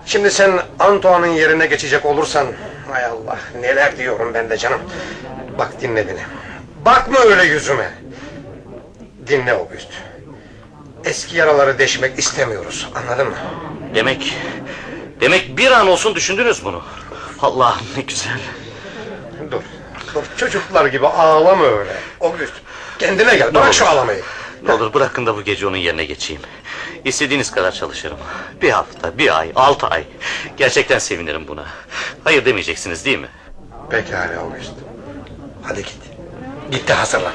C: Şimdi sen Antoine'ın yerine geçecek olursan... Hay Allah neler diyorum ben de canım. Bak dinle beni. Bakma öyle yüzüme. Dinle August. Eski yaraları deşmek istemiyoruz. Anladın mı?
J: Demek, demek bir an olsun düşündünüz bunu. Allah'ım ne güzel.
C: Dur. Dur çocuklar gibi ağlama öyle. August kendine gel. Bırak şu ağlamayı.
J: Ne olur bırakın da bu gece onun yerine geçeyim. İstediğiniz kadar çalışırım. Bir hafta, bir ay, altı ay. Gerçekten sevinirim buna. Hayır demeyeceksiniz değil mi?
C: Pekala August. Hadi git. Git de hazırlan.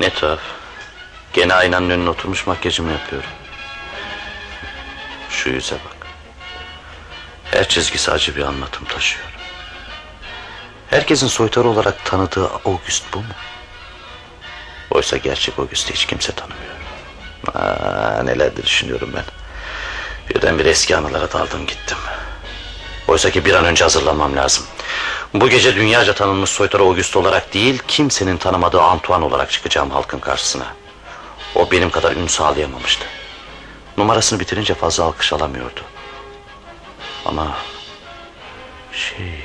J: Ne tuhaf. Gene aynanın önüne oturmuş makyajımı yapıyorum. Şu yüze bak. Her çizgisi acı bir anlatım taşıyor. Herkesin soytarı olarak tanıdığı August bu mu? Oysa gerçek August'u hiç kimse tanımıyor. Aa, neler de düşünüyorum ben. Birdenbire eski anılara daldım gittim. Oysa ki bir an önce hazırlanmam lazım. Bu gece dünyaca tanınmış soytarı August olarak değil... ...kimsenin tanımadığı Antoine olarak çıkacağım halkın karşısına. O benim kadar ün sağlayamamıştı. Numarasını bitirince fazla alkış alamıyordu. Ama... Şey...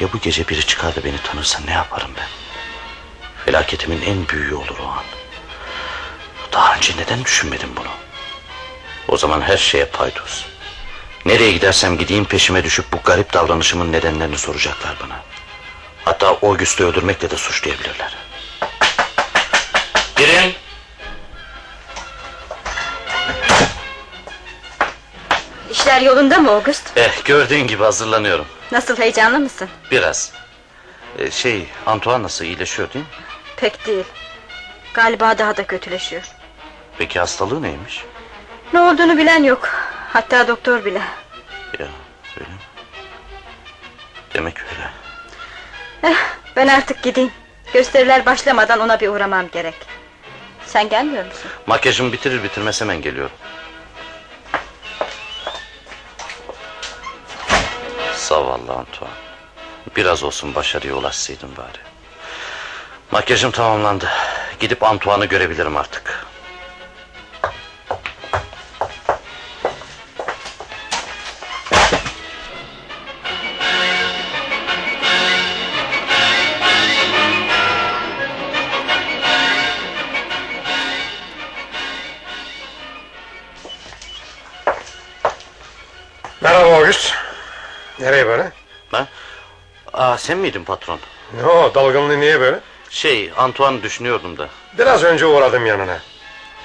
J: Ya bu gece biri çıkar da beni tanırsa ne yaparım ben? Felaketimin en büyüğü olur o an. Daha önce neden düşünmedim bunu? O zaman her şeye paydos. Nereye gidersem gideyim peşime düşüp bu garip davranışımın nedenlerini soracaklar bana. Hatta August'u öldürmekle de suçlayabilirler. Girin.
H: İşler yolunda mı August?
J: Eh, gördüğün gibi hazırlanıyorum.
H: Nasıl heyecanlı mısın?
J: Biraz. Eh, şey, Antoine nasıl iyileşiyor değil mi?
H: Pek değil. Galiba daha da kötüleşiyor.
J: Peki hastalığı neymiş?
H: Ne olduğunu bilen yok. Hatta doktor bile.
J: Ya, öyle mi? Demek öyle.
H: Eh, Ben artık gideyim. Gösteriler başlamadan ona bir uğramam gerek. Sen gelmiyor musun?
J: Makyajımı bitirir bitirmez hemen geliyorum. Zavallı Antoine. Biraz olsun başarıya ulaşsaydım bari. Makyajım tamamlandı. Gidip Antoine'ı görebilirim artık. Sen miydin patron?
C: Ne o dalgınlığı niye böyle?
J: Şey, Antoine düşünüyordum da.
C: Biraz önce uğradım yanına.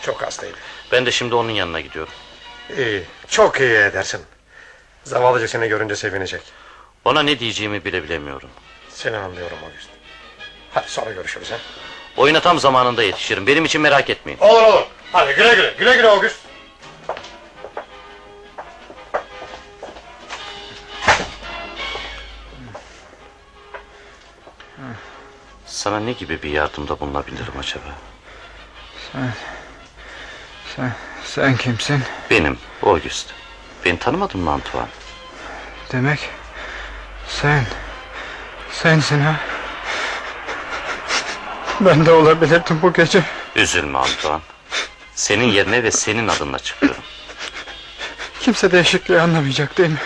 C: Çok hastaydı.
J: Ben de şimdi onun yanına gidiyorum.
C: İyi, çok iyi edersin. Zavallıcık seni görünce sevinecek.
J: Ona ne diyeceğimi bile bilemiyorum.
C: Seni anlıyorum August. Hadi sonra görüşürüz ha.
J: Oyuna tam zamanında yetişirim. Benim için merak etmeyin.
C: Olur olur. Hadi güle güle. Güle güle August.
J: Sana ne gibi bir yardımda bulunabilirim acaba?
K: Sen... Sen, sen kimsin?
J: Benim, August. Beni tanımadın mı Antoine?
K: Demek sen... Sensin ha? Ben de olabilirdim bu gece.
J: Üzülme Antoine. Senin yerine ve senin adınla çıkıyorum.
K: Kimse değişikliği anlamayacak değil mi?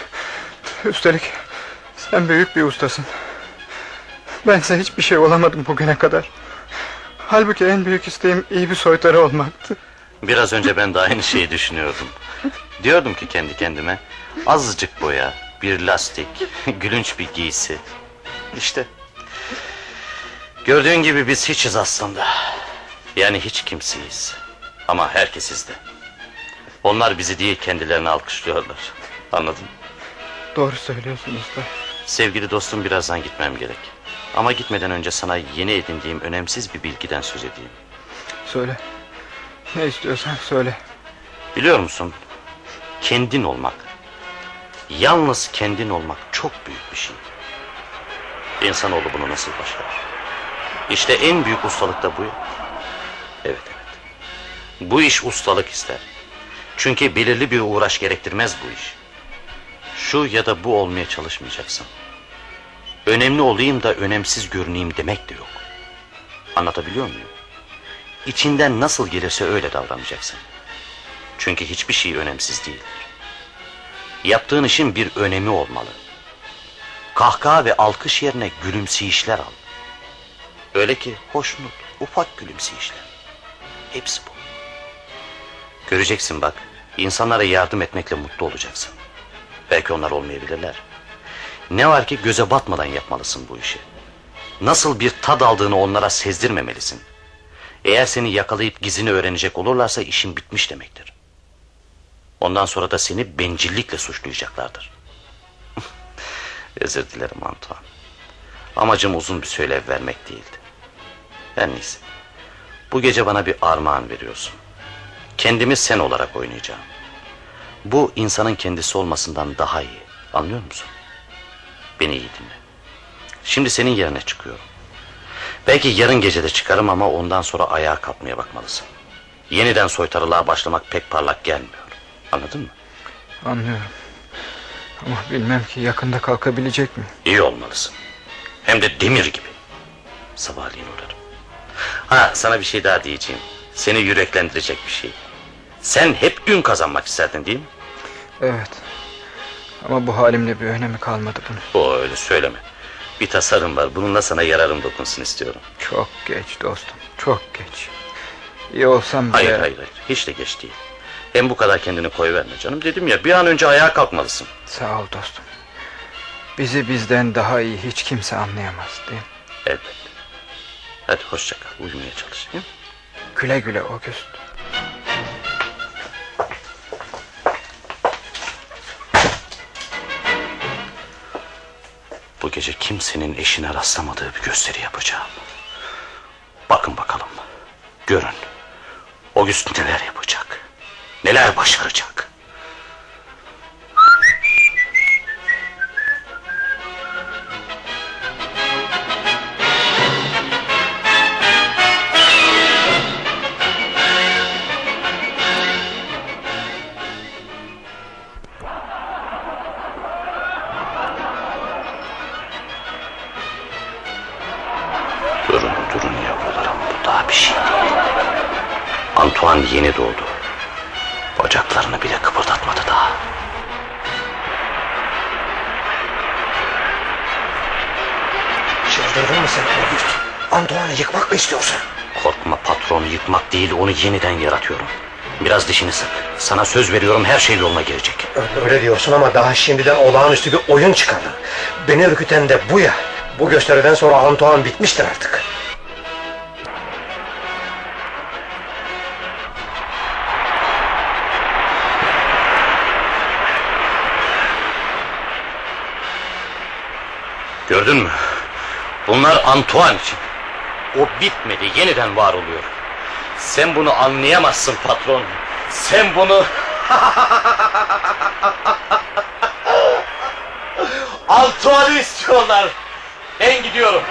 K: Üstelik sen büyük bir ustasın. Bense hiçbir şey olamadım bugüne kadar. Halbuki en büyük isteğim iyi bir soytarı olmaktı.
J: Biraz önce ben de aynı şeyi düşünüyordum. Diyordum ki kendi kendime... ...azıcık boya, bir lastik, gülünç bir giysi. İşte... Gördüğün gibi biz hiçiz aslında. Yani hiç kimseyiz. Ama herkesiz de. Onlar bizi değil kendilerini alkışlıyorlar. Anladın mı?
K: Doğru söylüyorsun usta.
J: Sevgili dostum birazdan gitmem gerek. Ama gitmeden önce sana yeni edindiğim önemsiz bir bilgiden söz edeyim.
K: Söyle. Ne istiyorsan söyle.
J: Biliyor musun? Kendin olmak. Yalnız kendin olmak çok büyük bir şey. İnsanoğlu bunu nasıl başarır? İşte en büyük ustalık da bu. Evet evet. Bu iş ustalık ister. Çünkü belirli bir uğraş gerektirmez bu iş. Şu ya da bu olmaya çalışmayacaksın. Önemli olayım da önemsiz görüneyim demek de yok. Anlatabiliyor muyum? İçinden nasıl gelirse öyle davranacaksın. Çünkü hiçbir şey önemsiz değildir. Yaptığın işin bir önemi olmalı. Kahkaha ve alkış yerine gülümseyişler al. Öyle ki hoşnut, ufak gülümseyişler. Hepsi bu. Göreceksin bak, insanlara yardım etmekle mutlu olacaksın. Belki onlar olmayabilirler. Ne var ki göze batmadan yapmalısın bu işi. Nasıl bir tad aldığını onlara sezdirmemelisin. Eğer seni yakalayıp gizini öğrenecek olurlarsa işin bitmiş demektir. Ondan sonra da seni bencillikle suçlayacaklardır. Özür dilerim Antoine. Amacım uzun bir söylev vermek değildi. Her neyse. Bu gece bana bir armağan veriyorsun. Kendimi sen olarak oynayacağım. Bu insanın kendisi olmasından daha iyi. Anlıyor musun? Beni iyi dinle. Şimdi senin yerine çıkıyorum. Belki yarın gecede çıkarım ama ondan sonra ayağa kalkmaya bakmalısın. Yeniden soytarılığa başlamak pek parlak gelmiyor. Anladın mı?
K: Anlıyorum. Ama bilmem ki yakında kalkabilecek mi?
J: İyi olmalısın. Hem de demir gibi. Sabahleyin uğrarım. Ha sana bir şey daha diyeceğim. Seni yüreklendirecek bir şey. Sen hep ün kazanmak isterdin değil mi?
K: Evet. Ama bu halimle bir önemi kalmadı bunun.
J: O öyle söyleme. Bir tasarım var. Bununla sana yararım dokunsun istiyorum.
K: Çok geç dostum. Çok geç. İyi olsam bile...
J: Hayır hayır hayır. Hiç de geç değil. Hem bu kadar kendini koyuverme canım. Dedim ya bir an önce ayağa kalkmalısın.
K: Sağ ol dostum. Bizi bizden daha iyi hiç kimse anlayamaz değil mi?
J: Elbette. Hadi hoşça kal. Uyumaya çalış. Hı?
K: Güle güle August.
J: Bu gece kimsenin eşine rastlamadığı bir gösteri yapacağım. Bakın bakalım. Görün. August neler yapacak. Neler başaracak. Yeni doğdu. Bacaklarını bile kıpırdatmadı daha.
C: Çıldırdın mı sen Auguste? Antoine'ı yıkmak mı istiyorsun?
J: Korkma patronu yıkmak değil onu yeniden yaratıyorum. Biraz dişini sık. Sana söz veriyorum her şey yoluna girecek.
C: Öyle diyorsun ama daha şimdiden olağanüstü bir oyun çıkardı. Beni ürküten de bu ya. Bu gösteriden sonra Antoine bitmiştir artık.
J: Gördün mü? Bunlar Antoine için. O bitmedi, yeniden var oluyor. Sen bunu anlayamazsın patron. Sen bunu... Antoine'ı istiyorlar. Ben gidiyorum.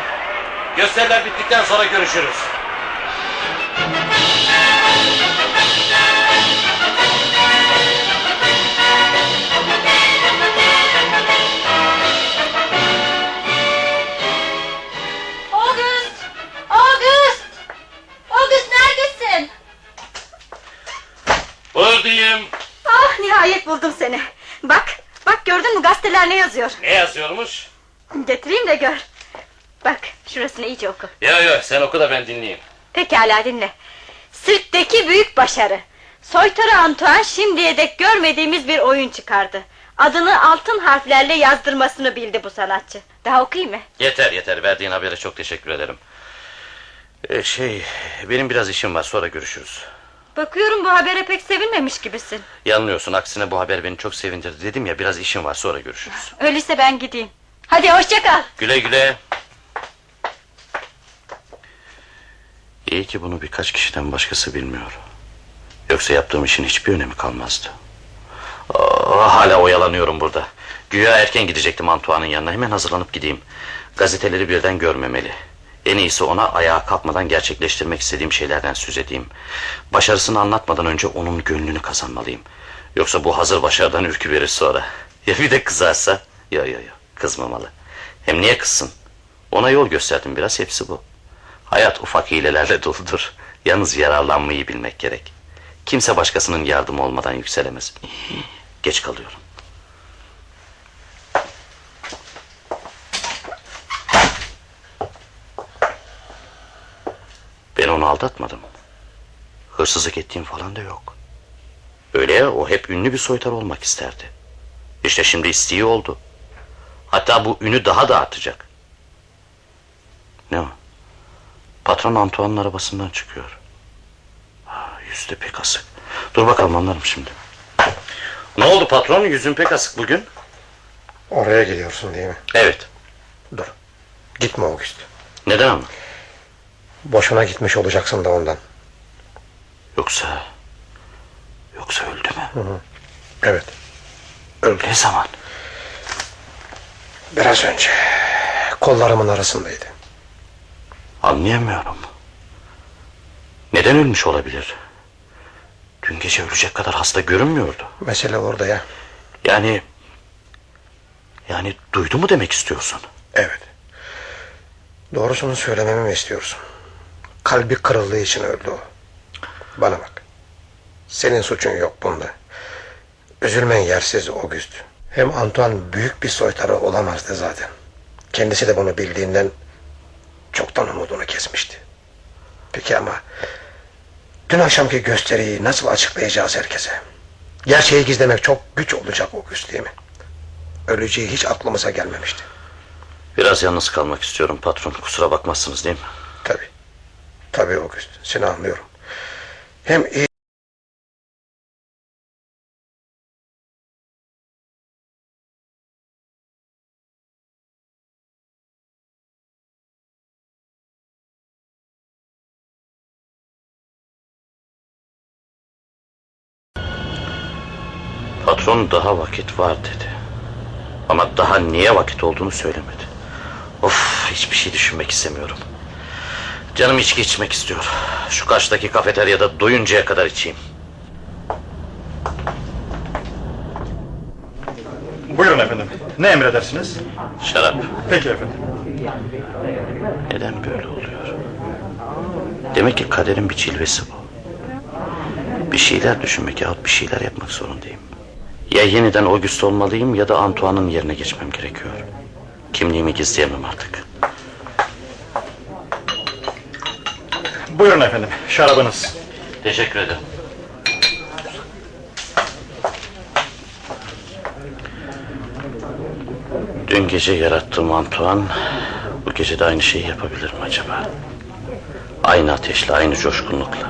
J: Gösteriler bittikten sonra görüşürüz. Buradayım.
H: Ah nihayet buldum seni. Bak, bak gördün mü gazeteler ne yazıyor?
J: Ne yazıyormuş?
H: Getireyim de gör. Bak şurasını iyice oku.
J: Yo yo sen oku da ben dinleyeyim.
H: Pekala dinle. Sirkteki büyük başarı. Soytarı Antoine şimdiye dek görmediğimiz bir oyun çıkardı. Adını altın harflerle yazdırmasını bildi bu sanatçı. Daha okuyayım mı?
J: Yeter yeter verdiğin habere çok teşekkür ederim. Ee, şey benim biraz işim var sonra görüşürüz.
H: Bakıyorum bu habere pek sevinmemiş gibisin.
J: Yanılıyorsun aksine bu haber beni çok sevindirdi dedim ya biraz işim var sonra görüşürüz.
H: Öyleyse ben gideyim. Hadi hoşça kal.
J: Güle güle. İyi ki bunu birkaç kişiden başkası bilmiyor. Yoksa yaptığım işin hiçbir önemi kalmazdı. Aa, hala oyalanıyorum burada. Güya erken gidecektim Antoine'ın yanına. Hemen hazırlanıp gideyim. Gazeteleri birden görmemeli. En iyisi ona ayağa kalkmadan gerçekleştirmek istediğim şeylerden söz edeyim. Başarısını anlatmadan önce onun gönlünü kazanmalıyım. Yoksa bu hazır başarıdan ürkü verir sonra. Ya bir de kızarsa? Ya ya ya kızmamalı. Hem niye kızsın? Ona yol gösterdim biraz hepsi bu. Hayat ufak hilelerle doludur. Yalnız yararlanmayı bilmek gerek. Kimse başkasının yardımı olmadan yükselemez. Geç kalıyorum. Onu aldatmadım. Hırsızlık ettiğim falan da yok. Öyle ya o hep ünlü bir soytar olmak isterdi. İşte şimdi isteği oldu. Hatta bu ünü daha da artacak. Ne o? Patron Antoine'ın arabasından çıkıyor. Ha, Yüzü de pek asık. Dur bakalım anlarım şimdi. Ne oldu patron? Yüzün pek asık bugün.
C: Oraya gidiyorsun değil mi?
J: Evet.
C: Dur. Gitme Auguste.
J: Neden ama?
C: Boşuna gitmiş olacaksın da ondan.
J: Yoksa... Yoksa öldü mü?
C: Hı hı. Evet.
J: Ne zaman?
C: Biraz önce. Kollarımın arasındaydı.
J: Anlayamıyorum. Neden ölmüş olabilir? Dün gece ölecek kadar hasta görünmüyordu.
C: Mesele orada ya.
J: Yani... Yani duydu mu demek istiyorsun?
C: Evet. Doğrusunu söylememi mi istiyorsun? Kalbi kırıldığı için öldü o. Bana bak. Senin suçun yok bunda. Üzülmen yersiz Auguste. Hem Antoine büyük bir soytarı olamazdı zaten. Kendisi de bunu bildiğinden çoktan umudunu kesmişti. Peki ama dün akşamki gösteriyi nasıl açıklayacağız herkese? Gerçeği gizlemek çok güç olacak Auguste değil mi? Öleceği hiç aklımıza gelmemişti.
J: Biraz yalnız kalmak istiyorum patron. Kusura bakmazsınız değil mi?
C: Tabii. Tabii Auguste. Seni anlıyorum. Hem iyi
J: Patron daha vakit var dedi. Ama daha niye vakit olduğunu söylemedi. Of hiçbir şey düşünmek istemiyorum. Canım içki içmek istiyor. Şu karşıdaki kafeteryada doyuncaya kadar içeyim.
K: Buyurun efendim. Ne emredersiniz?
J: Şarap.
K: Peki efendim.
J: Neden böyle oluyor? Demek ki kaderin bir cilvesi bu. Bir şeyler düşünmek yahut bir şeyler yapmak zorundayım. Ya yeniden Auguste olmalıyım ya da Antoine'ın yerine geçmem gerekiyor. Kimliğimi gizleyemem artık.
K: Buyurun efendim şarabınız.
J: Teşekkür ederim. Dün gece yarattığım Antoine bu gece de aynı şeyi yapabilir mi acaba? Aynı ateşle, aynı coşkunlukla.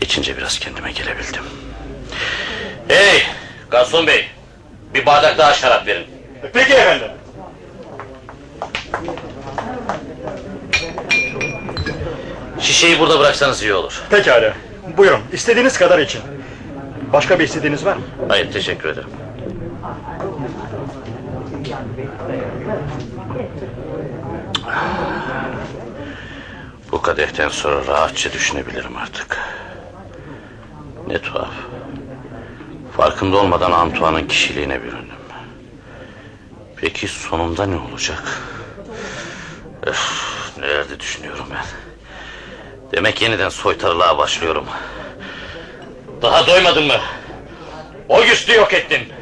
J: İçince biraz kendime gelebildim. Hey! Garson bey! Bir bardak daha şarap verin.
K: Peki efendim.
J: Şişeyi burada bıraksanız iyi olur.
K: Pekala. Buyurun istediğiniz kadar için. Başka bir istediğiniz var mı?
J: Hayır teşekkür ederim. Bu kadehten sonra rahatça düşünebilirim artık. Ne tuhaf. Farkında olmadan Antoine'ın kişiliğine büründüm. Peki sonunda ne olacak? Öf, nelerde düşünüyorum ben. Demek yeniden soytarılığa başlıyorum. Daha doymadın mı? Auguste'u yok ettin.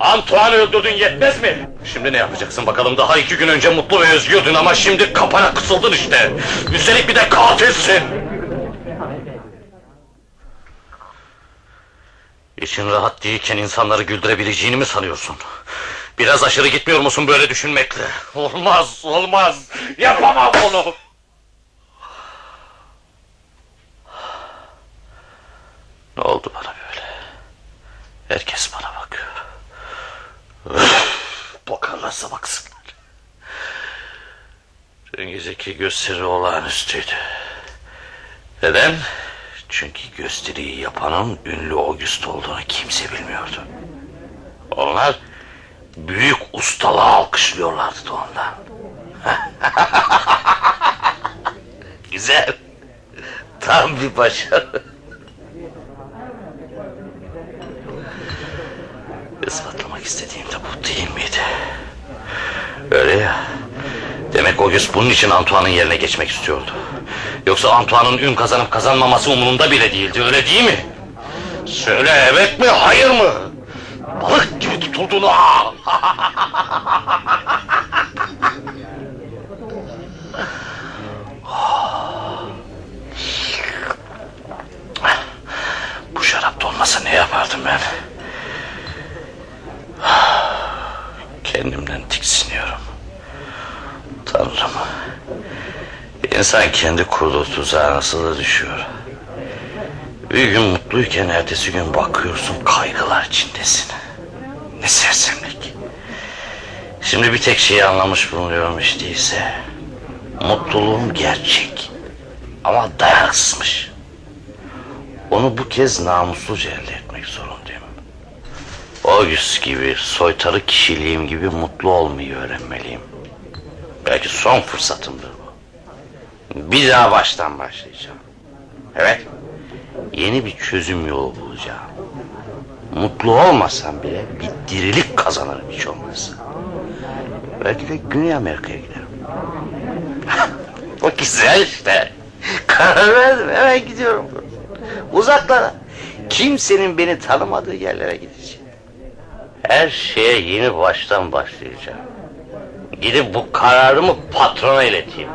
J: Antoine'ı öldürdün yetmez mi? Şimdi ne yapacaksın bakalım? Daha iki gün önce mutlu ve özgürdün ama şimdi kapana kısıldın işte. Üstelik bir de katilsin. İçin rahat değilken insanları güldürebileceğini mi sanıyorsun? Biraz aşırı gitmiyor musun böyle düşünmekle? Olmaz, olmaz. Yapamam bunu. Ne oldu bana böyle? Herkes bana bakıyor. Bakarlarsa baksınlar. Dün geceki gösteri olağanüstüydü. Neden? Çünkü gösteriyi yapanın ünlü Auguste olduğunu kimse bilmiyordu. Onlar büyük ustalığı alkışlıyorlardı da ondan. Güzel. Tam bir başarı. Ispatlamak istediğim de bu değil miydi? Öyle ya. Demek Auguste bunun için Antoine'ın yerine geçmek istiyordu. Yoksa Antoine'ın ün kazanıp kazanmaması umurunda bile değildi öyle değil mi? Söyle evet mi hayır mı? Balık gibi tutulduğunu al. Bu şarap olmasa ne yapardım ben? Kendimden tiksiniyorum. Tanrım. İnsan kendi kurduğu tuzağa nasıl da düşüyor. Bir gün mutluyken ertesi gün bakıyorsun kaygılar içindesin. Ne sersemlik. Şimdi bir tek şeyi anlamış bulunuyorum hiç değilse. Mutluluğum gerçek. Ama dayanıksızmış. Onu bu kez namusluca elde etmek Auguste gibi, soytarı kişiliğim gibi mutlu olmayı öğrenmeliyim. Belki son fırsatımdır bu. Bir daha baştan başlayacağım. Evet. Yeni bir çözüm yolu bulacağım. Mutlu olmasam bile bir dirilik kazanırım hiç olmazsa. Belki de Güney Amerika'ya giderim. Bu güzel işte. Karar verdim hemen gidiyorum. Uzaklara. Kimsenin beni tanımadığı yerlere gideceğim. Her şeye yeni baştan başlayacağım. Gidip bu kararımı patrona ileteyim.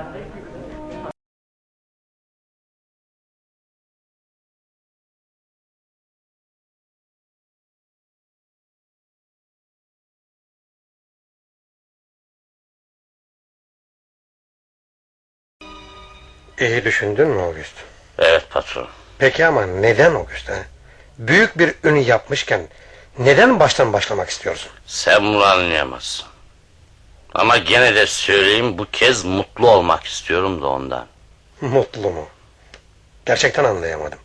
C: İyi düşündün mü Auguste?
J: Evet patron.
C: Peki ama neden Auguste? ha? Büyük bir ün yapmışken neden baştan başlamak istiyorsun?
J: Sen bunu anlayamazsın. Ama gene de söyleyeyim bu kez mutlu olmak istiyorum da ondan.
C: Mutlu mu? Gerçekten anlayamadım.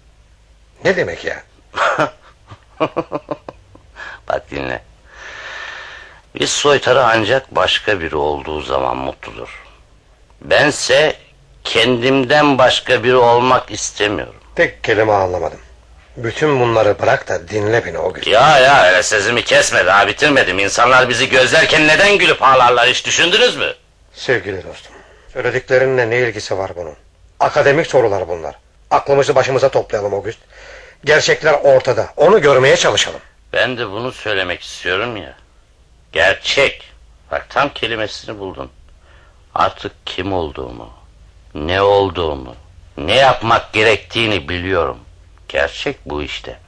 C: Ne demek ya?
J: Bak dinle. Bir soytarı ancak başka biri olduğu zaman mutludur. Bense kendimden başka biri olmak istemiyorum.
C: Tek kelime anlamadım. Bütün bunları bırak da dinle beni Auguste.
J: Ya ya öyle sözümü kesme daha bitirmedim. İnsanlar bizi gözlerken neden gülüp ağlarlar hiç düşündünüz mü?
C: Sevgili dostum, söylediklerinle ne ilgisi var bunun? Akademik sorular bunlar. Aklımızı başımıza toplayalım August. Gerçekler ortada. Onu görmeye çalışalım.
J: Ben de bunu söylemek istiyorum ya. Gerçek. Bak tam kelimesini buldun. Artık kim olduğumu, ne olduğumu, ne yapmak gerektiğini biliyorum. Gerçek bu işte.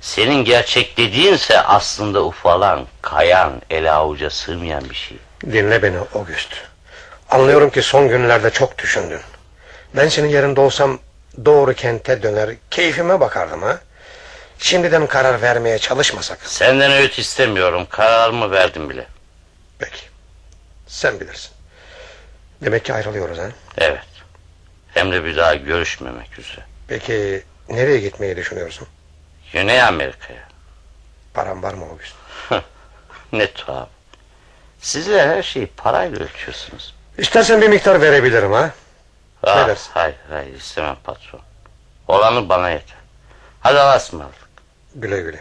J: Senin gerçek dediğinse aslında ufalan, kayan, ele avuca sığmayan bir şey.
C: Dinle beni August. Anlıyorum ki son günlerde çok düşündün. Ben senin yerinde olsam doğru kente döner, keyfime bakardım ha. Şimdiden karar vermeye çalışma sakın.
J: Senden öğüt istemiyorum. Kararımı verdim bile.
C: Peki. Sen bilirsin. Demek ki ayrılıyoruz ha.
J: Evet. Hem de bir daha görüşmemek üzere.
C: Peki nereye gitmeyi düşünüyorsun?
J: Güney Amerika'ya.
C: Param var mı August?
J: Ne tuhaf. Sizler her şeyi parayla ölçüyorsunuz.
C: İstersen bir miktar verebilirim ha.
J: Ah,
C: Ne dersin?
J: hayır hayır istemem patron. Olanı bana yeter. Hadi Allah'a ısmarladık.
C: Güle güle.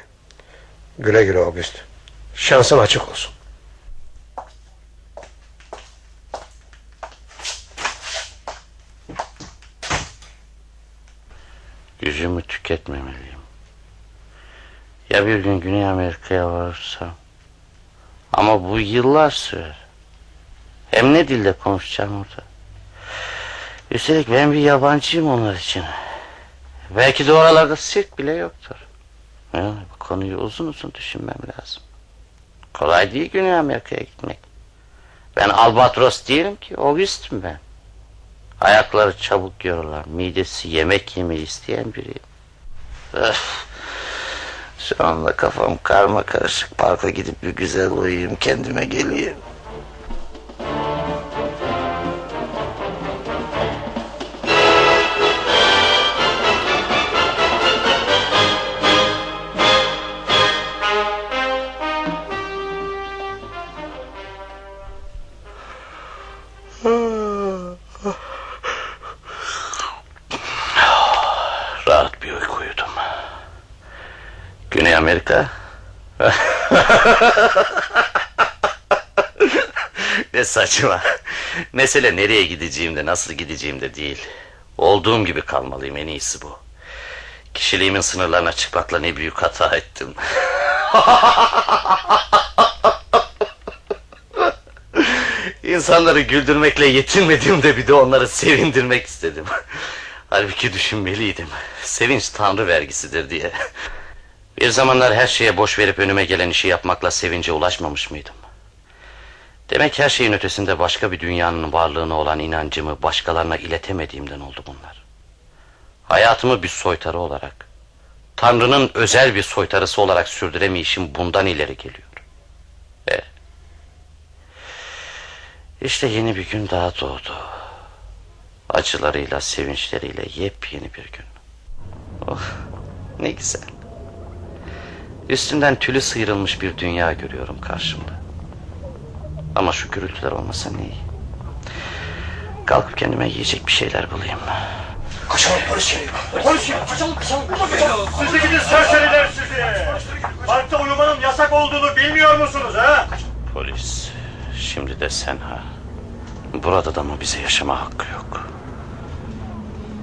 C: Güle güle August. Şansın açık olsun.
J: Gücümü tüketmemeliyim. Ya bir gün Güney Amerika'ya varırsam? Ama bu yıllar sürer. Hem ne dilde konuşacağım orada? Üstelik ben bir yabancıyım onlar için. Belki de oralarda sirk bile yoktur. Yani bu konuyu uzun uzun düşünmem lazım. Kolay değil Güney Amerika'ya gitmek. Ben albatros değilim ki, August'um ben. Ayakları çabuk yorulur, midesi yemek yemeyi isteyen biriyim. Öf. Şu anda kafam karma karışık. Parka gidip bir güzel uyuyayım, kendime geleyim. Güney Amerika. ne saçma. Mesele nereye gideceğimde, nasıl gideceğimde değil. Olduğum gibi kalmalıyım en iyisi bu. Kişiliğimin sınırlarına çıkmakla ne büyük hata ettim. İnsanları güldürmekle yetinmediğimde bir de onları sevindirmek istedim. Halbuki düşünmeliydim. Sevinç tanrı vergisidir diye. Bir zamanlar her şeye boş verip önüme gelen işi yapmakla sevince ulaşmamış mıydım? Demek her şeyin ötesinde başka bir dünyanın varlığına olan inancımı başkalarına iletemediğimden oldu bunlar. Hayatımı bir soytarı olarak, Tanrı'nın özel bir soytarısı olarak sürdüremeyişim bundan ileri geliyor. E, işte yeni bir gün daha doğdu. Acılarıyla, sevinçleriyle yepyeni bir gün. Oh, ne güzel. Üstünden tülü sıyrılmış bir dünya görüyorum karşımda. Ama şu gürültüler olmasa ne iyi. Kalkıp kendime yiyecek bir şeyler bulayım.
C: Kaçalım polis geliyor.
L: Polis geliyor. Kaçalım kaçalım. kaçalım. Sizi gidin serseriler sizi. Parkta uyumanın yasak olduğunu bilmiyor musunuz ha?
J: Polis, şimdi de sen ha. Burada da mı bize yaşama hakkı yok?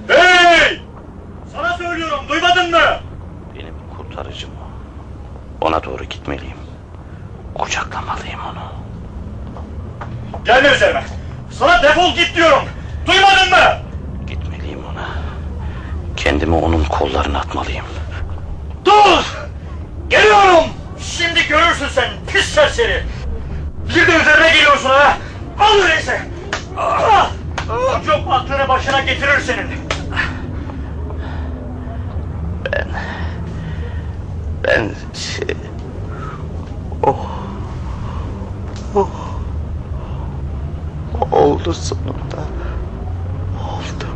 L: Hey! Sana söylüyorum duymadın mı?
J: Benim kurtarıcım. Ona doğru gitmeliyim. Kucaklamalıyım onu.
L: Gelme üzerime. Sana defol git diyorum. Duymadın mı?
J: Gitmeliyim ona. Kendimi onun kollarına atmalıyım.
L: Dur! Geliyorum! Şimdi görürsün sen pis serseri. Bir de üzerine geliyorsun ha. Al öyleyse. Ah! Çok aklını başına getirir senin.
J: Ben. Oh... Oh... Oldu sonunda. Oldu.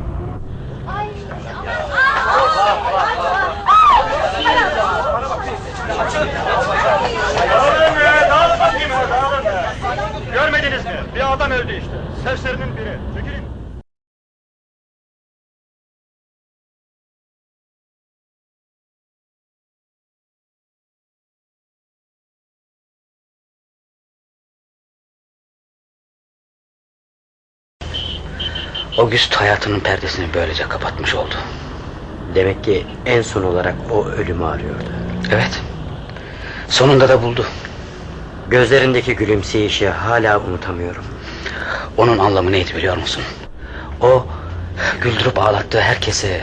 L: Be. Görmediniz mi? Bir adam öldü işte. Serserinin biri.
D: August hayatının perdesini böylece kapatmış oldu.
E: Demek ki en son olarak o ölümü arıyordu.
D: Evet. Sonunda da buldu.
E: Gözlerindeki gülümseyişi hala unutamıyorum.
D: Onun anlamı neydi biliyor musun? O güldürüp ağlattığı herkese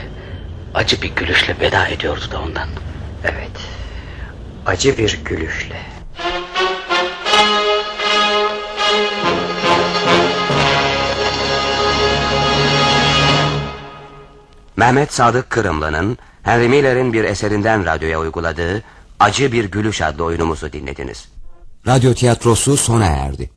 D: acı bir gülüşle veda ediyordu da ondan.
E: Evet. Acı bir gülüşle.
B: Mehmet Sadık Kırımlı'nın Henry Miller'in bir eserinden radyoya uyguladığı Acı Bir Gülüş adlı oyunumuzu dinlediniz.
M: Radyo tiyatrosu sona erdi.